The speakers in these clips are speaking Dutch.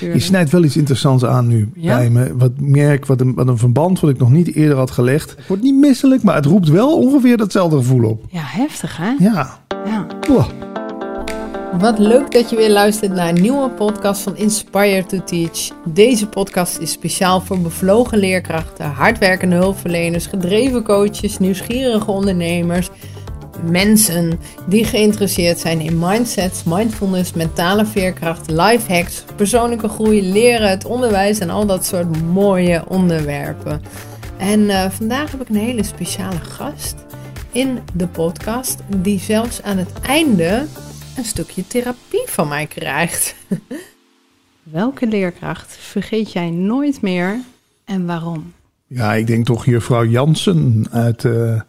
natuurlijk. Je snijdt wel iets interessants aan nu Ja? bij me. Wat merk, wat een, wat een verband wat ik nog niet eerder had gelegd. Het wordt niet misselijk, maar het roept wel ongeveer datzelfde gevoel op. Ja, heftig hè? Ja. Ja. Wat leuk dat je weer luistert naar een nieuwe podcast van Inspire to Teach. Deze podcast is speciaal voor bevlogen leerkrachten, hardwerkende hulpverleners, gedreven coaches, nieuwsgierige ondernemers, mensen die geïnteresseerd zijn in mindsets, mindfulness, mentale veerkracht, life hacks, persoonlijke groei, leren, het onderwijs en al dat soort mooie onderwerpen. En eh, vandaag heb ik een hele speciale gast in de podcast die zelfs aan het einde een stukje therapie van mij krijgt. Welke leerkracht vergeet jij nooit meer en waarom? Ja, ik denk toch juffrouw Jansen uit, eh,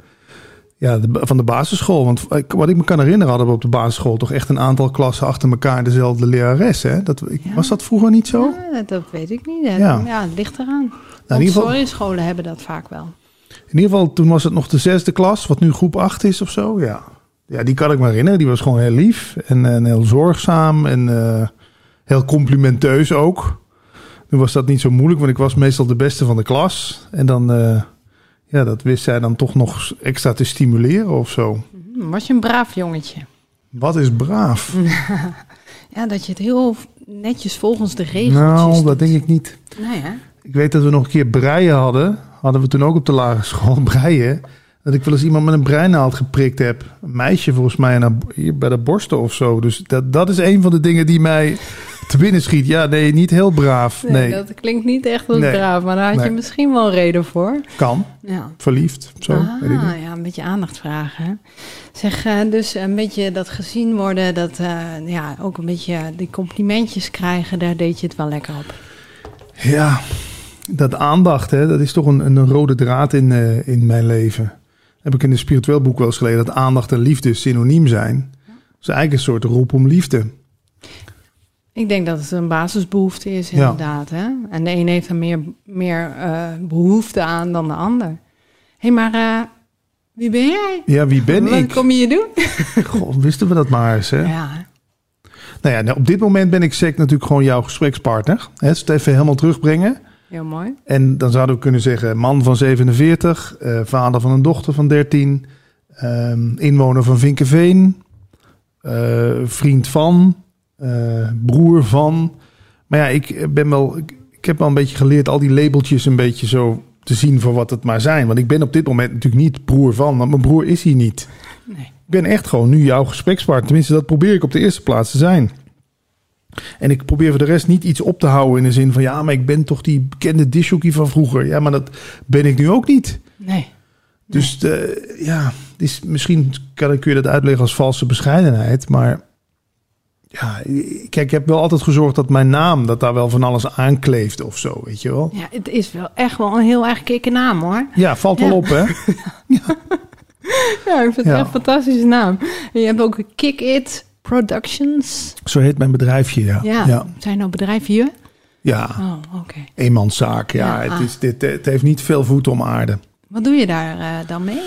ja, de, van de basisschool. Want wat ik me kan herinneren hadden we op de basisschool toch echt een aantal klassen achter elkaar dezelfde lerares. Hè? Dat, ik, Ja. Was dat vroeger niet zo? Ja, dat weet ik niet. hè. Ja. Ja, het ligt eraan. in Want ieder geval- scholen hebben dat vaak wel. In ieder geval, toen was het nog de zesde klas, wat nu groep 8 is of zo. Ja, ja die kan ik me herinneren. Die was gewoon heel lief en, en heel zorgzaam en eh, heel complimenteus ook. Nu was dat niet zo moeilijk, want ik was meestal de beste van de klas. En dan, eh, ja, dat wist zij dan toch nog extra te stimuleren of zo. Hm, Was je een braaf jongetje? Wat is braaf? Ja, dat je het heel netjes volgens de regeltjes Nou, dat doet. denk ik niet. Hè? Ik weet dat we nog een keer breien hadden. Hadden we toen ook op de lagere school breien. Dat ik wel eens iemand met een breinaald geprikt heb. Een meisje volgens mij bij de borsten of zo. Dus dat, dat is een van de dingen die mij te binnen schiet. Ja, nee, niet heel braaf. Nee, Nee, dat klinkt niet echt Nee. braaf, maar daar had je misschien wel reden voor. kan. Ja. Verliefd, zo. ah, weet ik niet. ja, een beetje aandacht vragen. hè. Zeg, eh, dus een beetje dat gezien worden, dat eh, ja, ook een beetje die complimentjes krijgen, daar deed je het wel lekker op. Ja, dat aandacht, hè, dat is toch een, een rode draad in, eh, in mijn leven. Heb ik in een spiritueel boek wel eens gelezen dat aandacht en liefde synoniem zijn. Dat is eigenlijk een soort roep om liefde. Ik denk dat het een basisbehoefte is, Ja. inderdaad. Hè? En de een heeft er meer, meer eh, behoefte aan dan de ander. Hé, hey, maar eh, wie ben jij? Ja, wie ben Wat ik? kom je hier doen? God, wisten we dat maar eens, hè? Ja? Nou ja, nou, op dit moment ben ik zeker natuurlijk gewoon jouw gesprekspartner. Hè, dus het even helemaal terugbrengen. heel mooi. En dan zouden we kunnen zeggen man van 47, eh, vader van een dochter van 13, ehm, inwoner van Vinkenveen, vriend van, eh, broer van. Maar ja, ik ben wel, ik, ik heb wel een beetje geleerd al die labeltjes een beetje zo te zien voor wat het maar zijn. Want ik ben op dit moment natuurlijk niet broer van, want mijn broer is hier niet. Nee. Ik ben echt gewoon nu jouw gesprekspartner. Tenminste, dat probeer ik op de eerste plaats te zijn. En ik probeer voor de rest niet iets op te houden in de zin van... ja, maar ik ben toch die bekende disjockey van vroeger. Ja, maar dat ben ik nu ook niet. Nee. Dus eh, ja, is, misschien kan, kun je dat uitleggen als valse bescheidenheid. Maar ja, kijk, ik heb wel altijd gezorgd dat mijn naam... dat daar wel van alles aankleefde of zo, weet je wel. Ja, het is wel echt wel een heel erg kikke naam, hoor. Ja, valt wel op, hè? Ja, ik vind het Ja. echt een fantastische naam. En je hebt ook Kick It Productions. Zo heet mijn bedrijfje, ja. Ja. Zijn nou bedrijfje? Ja, Oh, oké. eenmanszaak. Ja, Ja, het, is, dit, het heeft niet veel voet om aarde. Wat doe je daar eh, dan mee?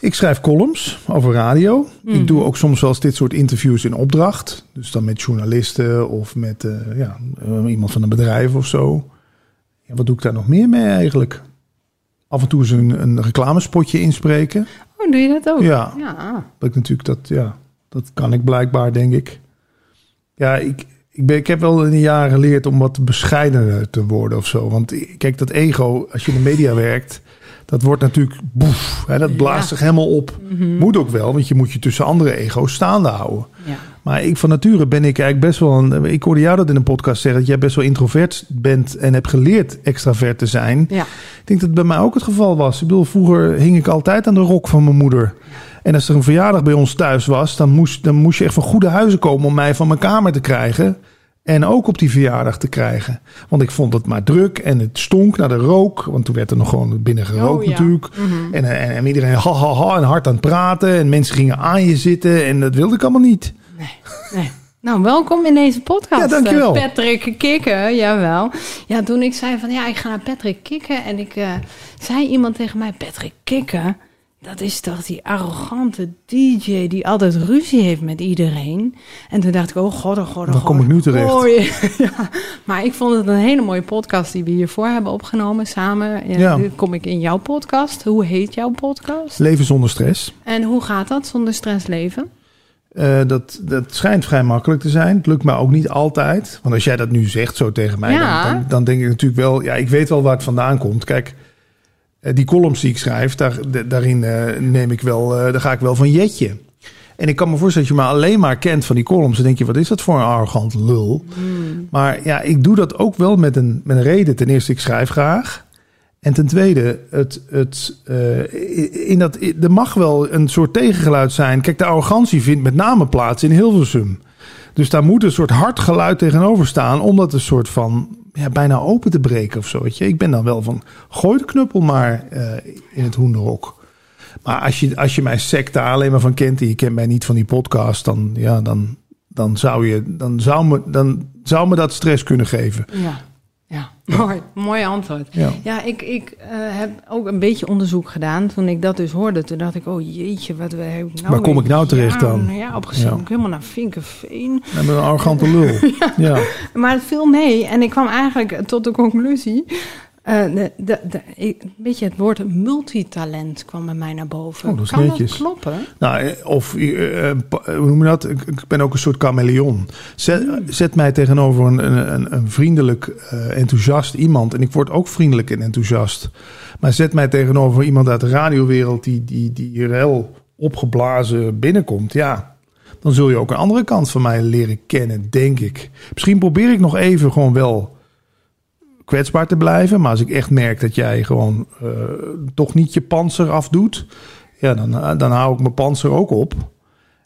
Ik schrijf columns over radio. Ik doe ook soms wel eens dit soort interviews in opdracht. Dus dan met journalisten of met eh, ja, eh, iemand van een bedrijf of zo. Ja, wat doe ik daar nog meer mee eigenlijk? Af en toe eens een, een reclamespotje inspreken. Oh, doe je dat ook? Ja. Ja. Dat ik natuurlijk dat, ja, dat kan ik blijkbaar, denk ik. Ja, ik, ik, ben, ik heb wel in de jaren geleerd om wat bescheidener te worden of zo. Want kijk, dat ego, als je in de media werkt, dat wordt natuurlijk boef. Hè, dat blaast Ja. zich helemaal op. Moet ook wel, want je moet je tussen andere ego's staande houden. ja. Maar ik van nature ben ik eigenlijk best wel een. Ik hoorde jou dat in een podcast zeggen dat jij best wel introvert bent en hebt geleerd extravert te zijn. Ja. Ik denk dat het bij mij ook het geval was. Ik bedoel, vroeger hing ik altijd aan de rok van mijn moeder. En als er een verjaardag bij ons thuis was, dan moest, dan moest je echt van goede huizen komen om mij van mijn kamer te krijgen. En ook op die verjaardag te krijgen. Want ik vond het maar druk en het stonk naar de rook. Want toen werd er nog gewoon binnen gerookt Oh, ja. natuurlijk. En, en, en iedereen ha, ha, ha en hard aan het praten. En mensen gingen aan je zitten. En dat wilde ik allemaal niet. Nee, nee. Nou, welkom in deze podcast. Ja, dankjewel. eh, Patrick Kikken, jawel. Ja, toen ik zei van ja, ik ga naar Patrick Kikken. En ik eh, zei iemand tegen mij, Patrick Kikken, dat is toch die arrogante DJ die altijd ruzie heeft met iedereen. En toen dacht ik, oh god, oh god, oh Dan god. kom ik nu terecht. Oh, ja. Maar ik vond het een hele mooie podcast die we hiervoor hebben opgenomen samen. Ja, Ja. Nu kom ik in jouw podcast. Hoe heet jouw podcast? Leven zonder stress. En hoe gaat dat zonder stress leven? Eh, dat, dat schijnt vrij makkelijk te zijn. Het lukt me ook niet altijd. Want als jij dat nu zegt zo tegen mij, Ja. dan, dan, dan denk ik natuurlijk wel... Ja, ik weet wel waar het vandaan komt. Kijk, die columns die ik schrijf, daar, da- daarin eh, neem ik wel, eh, daar ga ik wel van jetje. En ik kan me voorstellen dat je me alleen maar kent van die columns. Dan denk je, wat is dat voor een arrogant lul? Maar ja, ik doe dat ook wel met een, met een reden. Ten eerste, ik schrijf graag. En ten tweede, het, het, eh, in dat, er mag wel een soort tegengeluid zijn. Kijk, de arrogantie vindt met name plaats in Hilversum. Dus daar moet een soort hard geluid tegenover staan... om dat een soort van ja, bijna open te breken of zo. Weet je? Ik ben dan wel van, gooi de knuppel maar eh, in het hoenderhok. Maar als je, als je mij sect daar alleen maar van kent... en je kent mij niet van die podcast... dan, ja, dan, dan, zou, je, dan, zou, me, dan zou me dat stress kunnen geven. Ja. Mooi, mooi antwoord. Ja. Ja, ik, ik eh, heb ook een beetje onderzoek gedaan. Toen ik dat dus hoorde, toen dacht ik, oh jeetje, wat we hebben nou Waar kom weer ik nou terecht dan? jaren, Ja, opgezocht. Ja. Helemaal naar Vinkenveen. Ik ben een arrogante lul. ja. Maar het viel mee. En ik kwam eigenlijk tot de conclusie. Eh, de, de, de, ik- een beetje het woord multitalent kwam bij mij naar boven. Oh, dat kan netjes. dat kloppen? Nou, eh, of eh, hoe noem je dat? Ik, ben ook een soort chameleon. Zet, zet mij tegenover een, een, een- vriendelijk, enthousiast iemand. En ik word ook vriendelijk en enthousiast. Maar zet mij tegenover iemand uit de radiowereld die, die, die hier heel opgeblazen binnenkomt. Ja, dan zul je ook een andere kant van mij leren kennen, denk ik. Misschien probeer ik nog even gewoon wel kwetsbaar te blijven. Maar als ik echt merk dat jij gewoon eh, toch niet je panzer afdoet, ja, dan, eh, dan hou ik mijn panzer ook op.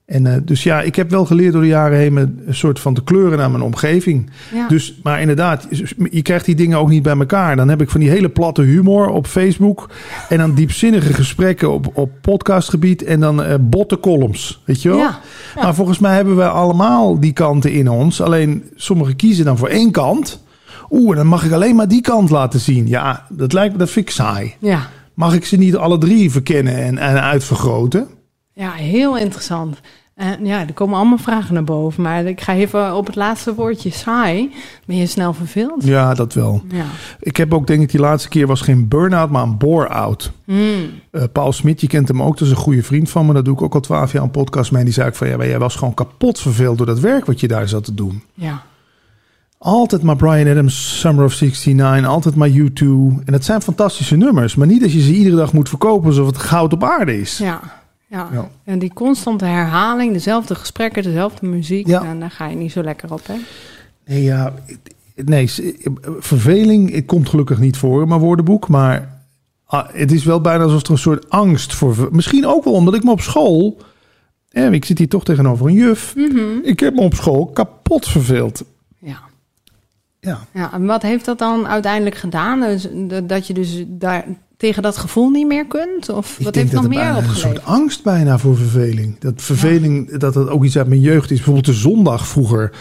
En eh, dus ja, ik heb wel geleerd door de jaren heen een soort van te kleuren naar mijn omgeving. Ja. Dus, maar inderdaad, je krijgt die dingen ook niet bij elkaar. Dan heb ik van die hele platte humor op Facebook. En dan diepzinnige gesprekken op, op podcastgebied. En dan eh botte columns, weet je wel? Ja, Maar volgens mij hebben we allemaal die kanten in ons. Alleen sommigen kiezen dan voor één kant. Oeh, en dan mag ik alleen maar die kant laten zien. Ja, dat lijkt me, dat vind ik saai. ja. Mag ik ze niet alle drie verkennen en, en uitvergroten? ja, heel interessant. En ja, er komen allemaal vragen naar boven. Maar ik ga even op het laatste woordje saai. Ben je snel verveeld? Ja, dat wel. Ja. Ik heb ook, denk ik, die laatste keer was geen burn-out, maar een bore-out. Hmm. Eh, Paul Smit, je kent hem ook, dat is een goede vriend van me. Daar doe ik ook al twaalf jaar een podcast mee. Die zei ik van, ja, jij was gewoon kapot verveeld door dat werk wat je daar zat te doen. ja. Altijd maar Brian Adams, Summer of 69, altijd maar U2. En dat zijn fantastische nummers, maar niet als je ze iedere dag moet verkopen alsof het goud op aarde is. Ja, ja. Ja. En die constante herhaling, dezelfde gesprekken, dezelfde muziek, Ja. en daar ga je niet zo lekker op, hè? Nee, ja, nee, verveling het komt gelukkig niet voor in mijn woordenboek, maar ah, het is wel bijna alsof er een soort angst voor. Misschien ook wel omdat ik me op school, eh, ik zit hier toch tegenover een juf, ik heb me op school kapot verveeld. Ja. Ja. En wat heeft dat dan uiteindelijk gedaan? Dus, dat je dus daar tegen dat gevoel niet meer kunt? Of ik wat heeft dat nog er meer bijna een opgeleverd? soort angst bijna voor verveling. Dat verveling, dat dat ook iets uit mijn jeugd is. Bijvoorbeeld de zondag vroeger.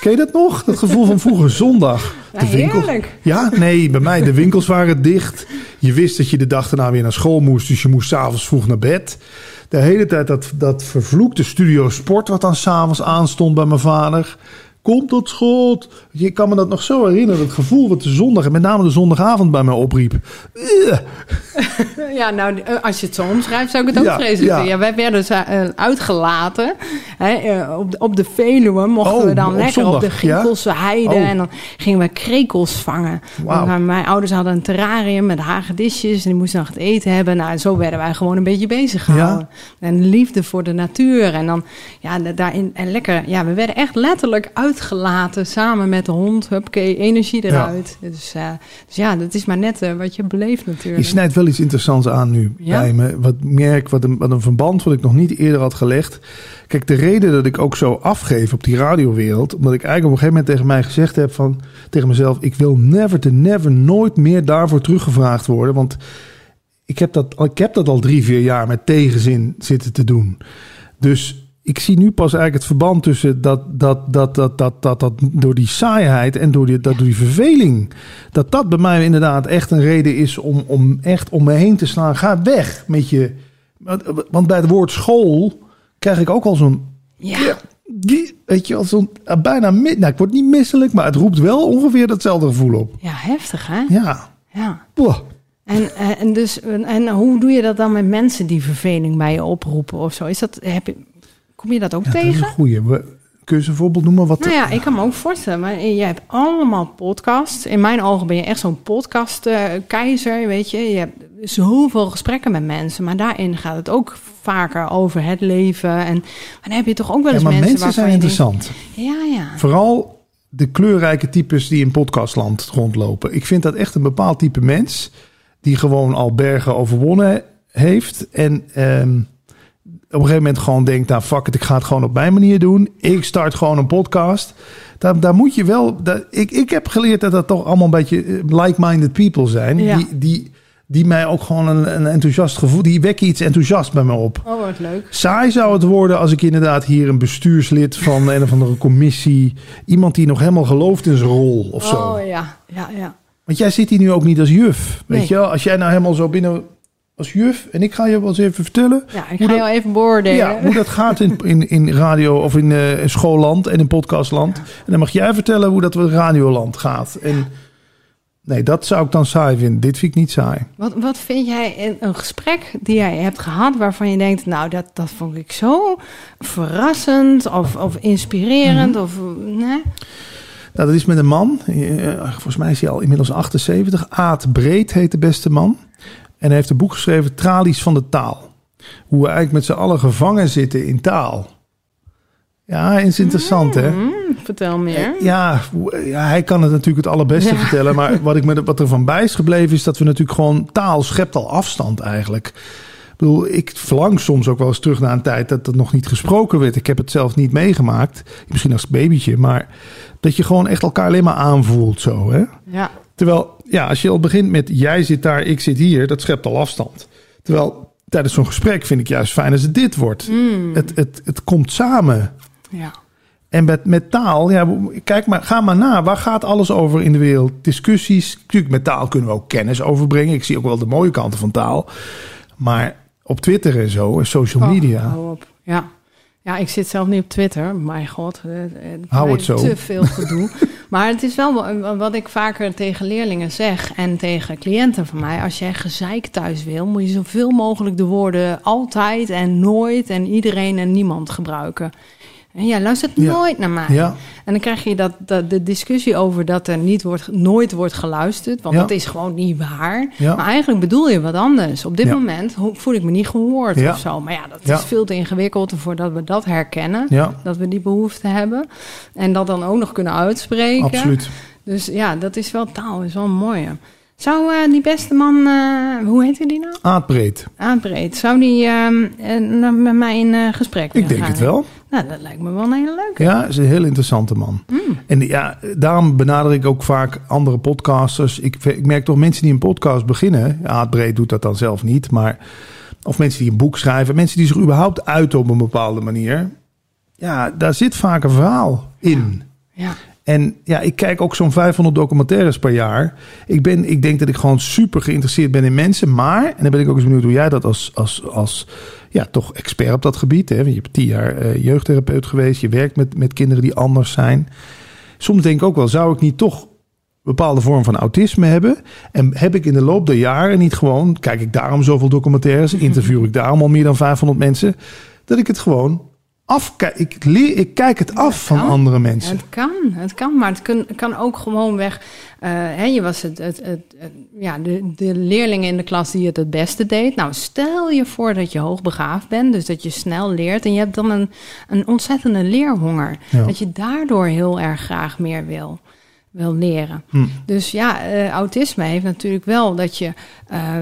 Ken je dat nog? Dat gevoel van vroeger zondag. Ja, De winkels, heerlijk. Ja, nee, bij mij de winkels waren dicht. Je wist dat je de dag daarna weer naar school moest, dus je moest s'avonds vroeg naar bed. De hele tijd dat, dat vervloekte studio sport wat dan s'avonds aanstond bij mijn vader. Komt tot schot. Je kan me dat nog zo herinneren, dat gevoel wat de zondag en met name de zondagavond bij mij opriep. Ja, nou, eh, als je het zo omschrijft, zou ik het ook Ja, vreselijk ja. wij werden dus, eh, uitgelaten. Hè, eh, op, de, op de Veluwe mochten Oh, we dan op lekker op de zondag, ja? Ginkelse heide. Oh. En dan gingen we krekels vangen. Want mijn ouders hadden een terrarium met hagedisjes. En die moesten nog het eten hebben. Nou, zo werden wij gewoon een beetje bezig gehouden. En liefde voor de natuur. En dan, ja, da- daarin, en lekker. Ja, we werden echt letterlijk uitgelaten samen met de hond. Hupke, energie eruit. Dus, eh, dus ja, dat is maar net eh, wat je beleeft Je natuurlijk. snijdt wel iets interessants aan nu Ja? bij me. Wat merk, wat een, wat een verband wat ik nog niet eerder had gelegd. Kijk, de reden dat ik ook zo afgeef op die radiowereld, omdat ik eigenlijk op een gegeven moment tegen mij gezegd heb van tegen mezelf, ik wil never to never nooit meer daarvoor teruggevraagd worden, want ik heb dat, ik heb dat al drie, vier jaar met tegenzin zitten te doen. Dus ik zie nu pas eigenlijk het verband tussen dat, dat, dat, dat, dat, dat, dat door die saaiheid en door die, dat, door die verveling. Dat dat bij mij inderdaad echt een reden is om, om echt om me heen te slaan. Ga weg met je. Want, bij het woord school krijg ik ook al zo'n. Ja. Die, weet je, als zo'n eh, bijna mid. Nou, ik word niet misselijk, maar het roept wel ongeveer datzelfde gevoel op. Ja, heftig hè? Ja. Ja. Boah. En, eh, en, dus, en hoe doe je dat dan met mensen die verveling bij je oproepen of zo? Is dat, heb je, kom je dat ook Ja, dat is een tegen? goeie. We, kun je een voorbeeld noemen? Wat, Nou ja, ik kan me ook voorstellen. Maar je hebt allemaal podcasts. In mijn ogen ben je echt zo'n podcast-keizer, weet je. Je hebt zoveel gesprekken met mensen. Maar daarin gaat het ook vaker over het leven. En maar dan heb je toch ook wel ja, eens maar mensen, mensen zijn waarvan je denkt, interessant. Ja, ja. Vooral de kleurrijke types die in podcastland rondlopen. Ik vind dat echt een bepaald type mens. Die gewoon al bergen overwonnen heeft. En ehm, op een gegeven moment gewoon denkt, nou fuck it, ik ga het gewoon op mijn manier doen. Ik start gewoon een podcast. Daar, daar moet je wel... Daar, ik, ik heb geleerd dat dat toch allemaal een beetje eh, like-minded people zijn. Ja. Die, die, die mij ook gewoon een, een enthousiast gevoel... Die wekken iets enthousiast bij me op. Oh, wat leuk. Saai zou het worden als ik inderdaad hier een bestuurslid van een of andere commissie... iemand die nog helemaal gelooft in zijn rol of zo. Oh ja, ja, ja. Want jij zit hier nu ook niet als juf. Weet Nee. je wel? Als jij nou helemaal zo binnen als juf... en ik ga je wel eens even vertellen... Ja, ik Hoe ga dat- jou even beoordelen. Ja, hoe dat gaat in, in, in radio of in eh, schoolland en in podcastland. En dan mag jij vertellen hoe dat in radioland gaat. En nee, dat zou ik dan saai vinden. Dit vind ik niet saai. Wat, wat vind jij in een gesprek die jij hebt gehad waarvan je denkt, nou, dat, dat vond ik zo verrassend of, of inspirerend? Mhm. Of, nee? Nou, dat is met een man. eh, volgens mij is hij al inmiddels 78. Aad Breed heet de beste man. En hij heeft een boek geschreven, Tralies van de Taal. Hoe we eigenlijk met z'n allen gevangen zitten in taal. Ja, is interessant hè? Hmm, vertel meer. Ja, hoe- ja, hij kan het natuurlijk het allerbeste Ja. vertellen. Maar wat, ik me, wat er van bij is gebleven is dat we natuurlijk gewoon... Taal schept al afstand eigenlijk. Ik bedoel, ik verlang soms ook wel eens terug naar een tijd dat er nog niet gesproken werd. Ik heb het zelf niet meegemaakt. Misschien als babytje. Maar dat je gewoon echt elkaar alleen maar aanvoelt zo. Hè? Ja, Terwijl, ja, als je al begint met jij zit daar, ik zit hier. Dat schept al afstand. Terwijl tijdens zo'n gesprek vind ik juist fijn als het dit wordt. Het, het, het komt samen. ja. En met, met taal, ja, kijk maar, ga maar na. Waar gaat alles over in de wereld? Discussies. Natuurlijk, met taal kunnen we ook kennis overbrengen. Ik zie ook wel de mooie kanten van taal. Maar op Twitter en zo, en social Oh, media. Ja. Ja, ik zit zelf niet op Twitter. Mijn god, eh, eh, Hou het zo. Te veel gedoe. maar het is wel wa- wat ik vaker tegen leerlingen zeg en tegen cliënten van mij. Als jij gezeik thuis wil, moet je zoveel mogelijk de woorden altijd en nooit en iedereen en niemand gebruiken. En jij luistert Ja. nooit naar mij. Ja, En dan krijg je dat, dat, de discussie over dat er niet wordt, nooit wordt geluisterd. Want Ja. dat is gewoon niet waar. Maar eigenlijk bedoel je wat anders. Op dit moment voel ik me niet gehoord of zo. Maar ja, dat is veel te ingewikkeld voordat we dat herkennen. Dat we die behoefte hebben. En dat dan ook nog kunnen uitspreken. absoluut. Dus ja, dat is wel taal. is wel een mooie. Zou eh, die beste man, eh, hoe heet die nou? Aardbreed. Aanbreed. Zou die ehm, eh, met mij in gesprek Ik denk gaan? het wel. Nou, dat lijkt me wel een hele leuke. Ja, is een heel interessante man. Hmm. En ja, daarom benader ik ook vaak andere podcasters. Ik, ik merk toch mensen die een podcast beginnen. Ja, Aardbreed doet dat dan zelf niet. Maar, of mensen die een boek schrijven. Mensen die zich überhaupt uiten op een bepaalde manier. Ja, daar zit vaak een verhaal in. Ja. En ja, ik kijk ook zo'n 500 documentaires per jaar. Ik, ben, ik denk dat ik gewoon super geïnteresseerd ben in mensen. Maar, en dan ben ik ook eens benieuwd hoe jij dat als, als, als ja, toch expert op dat gebied. Hè? Want je hebt tien jaar eh, jeugdtherapeut geweest. Je werkt met, met kinderen die anders zijn. Soms denk ik ook wel, zou ik niet toch een bepaalde vorm van autisme hebben? En heb ik in de loop der jaren niet gewoon, kijk ik daarom zoveel documentaires, interview ik daarom al meer dan 500 mensen, dat ik het gewoon afkijk. Ik, leer, ik kijk het af van andere mensen. Het kan, het kan, maar het kan, kan ook gewoon weg. eh, hè, je was het, het, het, het- ja, de, de leerling in de klas die het het beste deed. Nou, stel je voor dat je hoogbegaafd bent, dus dat je snel leert en je hebt dan een, een ontzettende leerhonger. Ja. Dat je daardoor heel erg graag meer wil, wil leren. Hm. Dus ja, eh, autisme heeft natuurlijk wel dat je eh,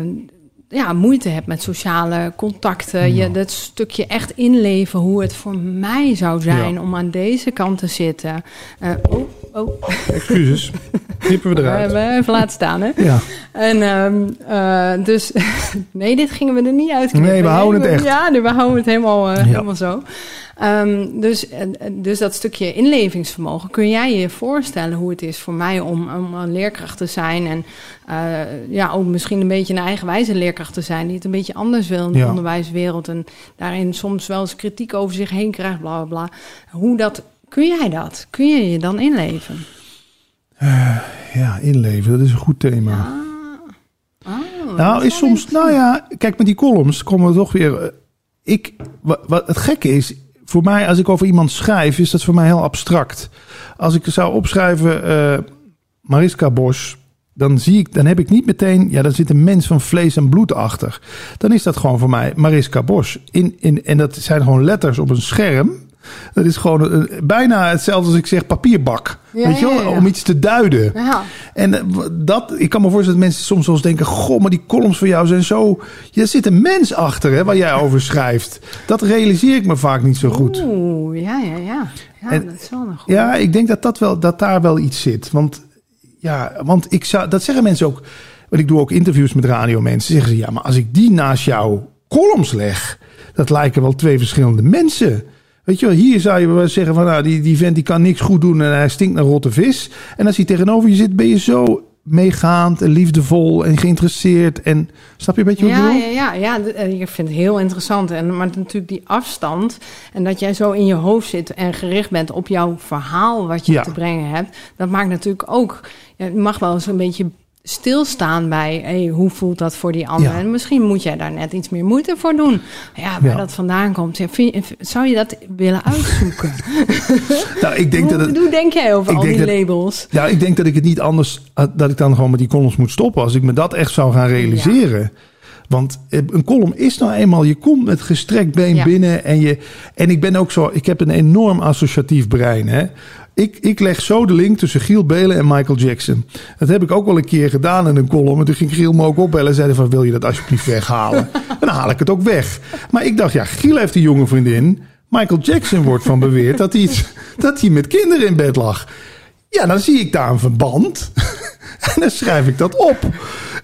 ja, moeite hebt met sociale contacten. Je, dat stukje echt inleven hoe het voor mij zou zijn Ja. om aan deze kant te zitten. Eh, oh, oh, Excuses. Knippen we we eruit. hebben even laten staan, hè? Ja. En ehm, eh, dus, nee, dit gingen we er niet uit. Nee, we houden het echt. Ja, we houden het helemaal, eh, Ja. helemaal zo. Ehm, dus, dus dat stukje inlevingsvermogen, kun jij je voorstellen hoe het is voor mij om, om een leerkracht te zijn en uh, ja, ook misschien een beetje een eigenwijze leerkracht te zijn die het een beetje anders wil in de onderwijswereld en daarin soms wel eens kritiek over zich heen krijgt, bla bla bla. Hoe dat, kun jij dat? Kun je je dan inleven? Uh, ja, inleven, dat is een goed thema. Ah. Oh, nou, is soms, nou ja, kijk, met die columns komen we toch weer. Ik, wat, wat het gekke is, voor mij, als ik over iemand schrijf, is dat voor mij heel abstract. Als ik zou opschrijven, uh, Mariska Bosch, dan zie ik, dan heb ik niet meteen, ja, daar zit een mens van vlees en bloed achter. Dan is dat gewoon voor mij Mariska Bosch. In, in, en dat zijn gewoon letters op een scherm. Dat is gewoon een, bijna hetzelfde als ik zeg papierbak. weet je wel? Om iets te duiden. En eh, dat, ik kan me voorstellen dat mensen soms wel eens denken: Goh, maar die columns van jou zijn zo. Er zit een mens achter hè, waar jij over schrijft. Dat realiseer ik me vaak niet zo goed. Oeh, ja, ja, ja. Ja, en, dat is wel een goed. Ja, ik denk dat, dat, wel, dat daar wel iets zit. Want ja, want ik zou, dat zeggen mensen ook. Want ik doe ook interviews met radiomensen. Zeggen ze ja, maar als ik die naast jouw columns leg, dat lijken wel twee verschillende mensen. Weet je wel, hier zou je wel zeggen van nou, die, die vent die kan niks goed doen en hij stinkt naar rotte vis. En als hij tegenover je zit, ben je zo meegaand en liefdevol en geïnteresseerd. En snap je een beetje wat ja, ik bedoel? Ja, ja, ja. Ik vind het heel interessant. En, maar natuurlijk die afstand en dat jij zo in je hoofd zit en gericht bent op jouw verhaal wat je Ja. te brengen hebt. Dat maakt natuurlijk ook, je mag wel eens een beetje stilstaan bij hey, hoe voelt dat voor die ander. Ja. En misschien moet jij daar net iets meer moeite voor doen. Ja, waar Ja. dat vandaan komt. Ja, vind je- zou je dat willen uitzoeken? Nou, ik denk hoe, dat het. hoe denk jij over al die dat- labels? Ja, ik denk dat ik het niet anders. eh, dat ik dan gewoon met die columns moet stoppen. Als ik me dat echt zou gaan realiseren. Want eh, een column is nou eenmaal. Je komt met gestrekt been Ja. binnen. En, je, en ik ben ook zo. Ik heb een enorm associatief brein. Hè. Ik, ik leg zo de link tussen Giel Belen en Michael Jackson. Dat heb ik ook wel een keer gedaan in een column. En toen ging Giel me ook opbellen en zei van... wil je dat alsjeblieft weghalen? en dan haal ik het ook weg. Maar ik dacht, ja, Giel heeft een jonge vriendin. Michael Jackson wordt van beweerd dat hij, dat hij met kinderen in bed lag. Ja, dan zie ik daar een verband. en dan schrijf ik dat op.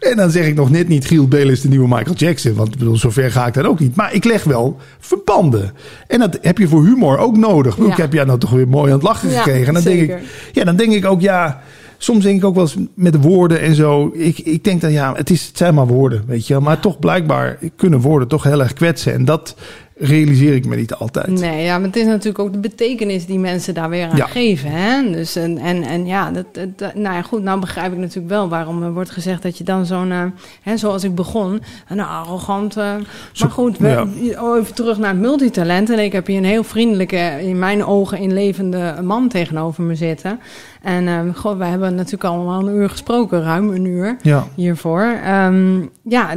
En dan zeg ik nog net niet... Giel Belen is de nieuwe Michael Jackson. Want ik bedoel, zover ga ik dan ook niet. Maar ik leg wel verbanden. En dat heb je voor humor ook nodig. Ja. Ik heb jou nou toch weer mooi aan het lachen Ja, gekregen. En dan denk, ik, ja, dan denk ik ook, ja... Soms denk ik ook wel eens met woorden en zo. Ik, ik denk dat ja, het, is, het zijn maar woorden, weet je wel. Maar toch blijkbaar kunnen woorden toch heel erg kwetsen. En dat realiseer ik me niet altijd. Nee, ja, maar het is natuurlijk ook de betekenis die mensen daar weer aan Ja. geven. Hè? Dus en, en, en ja, dat, dat- nou ja, goed, nou begrijp ik natuurlijk wel waarom er wordt gezegd dat je dan zo'n, eh, hè, zoals ik begon, een arrogant. eh, Zo- maar goed, we, ja. oh, even terug naar het multitalent. En ik heb hier een heel vriendelijke, in mijn ogen inlevende man tegenover me zitten. En eh god, wij hebben natuurlijk allemaal een uur gesproken, ruim een uur Ja. hiervoor. Ehm, ja,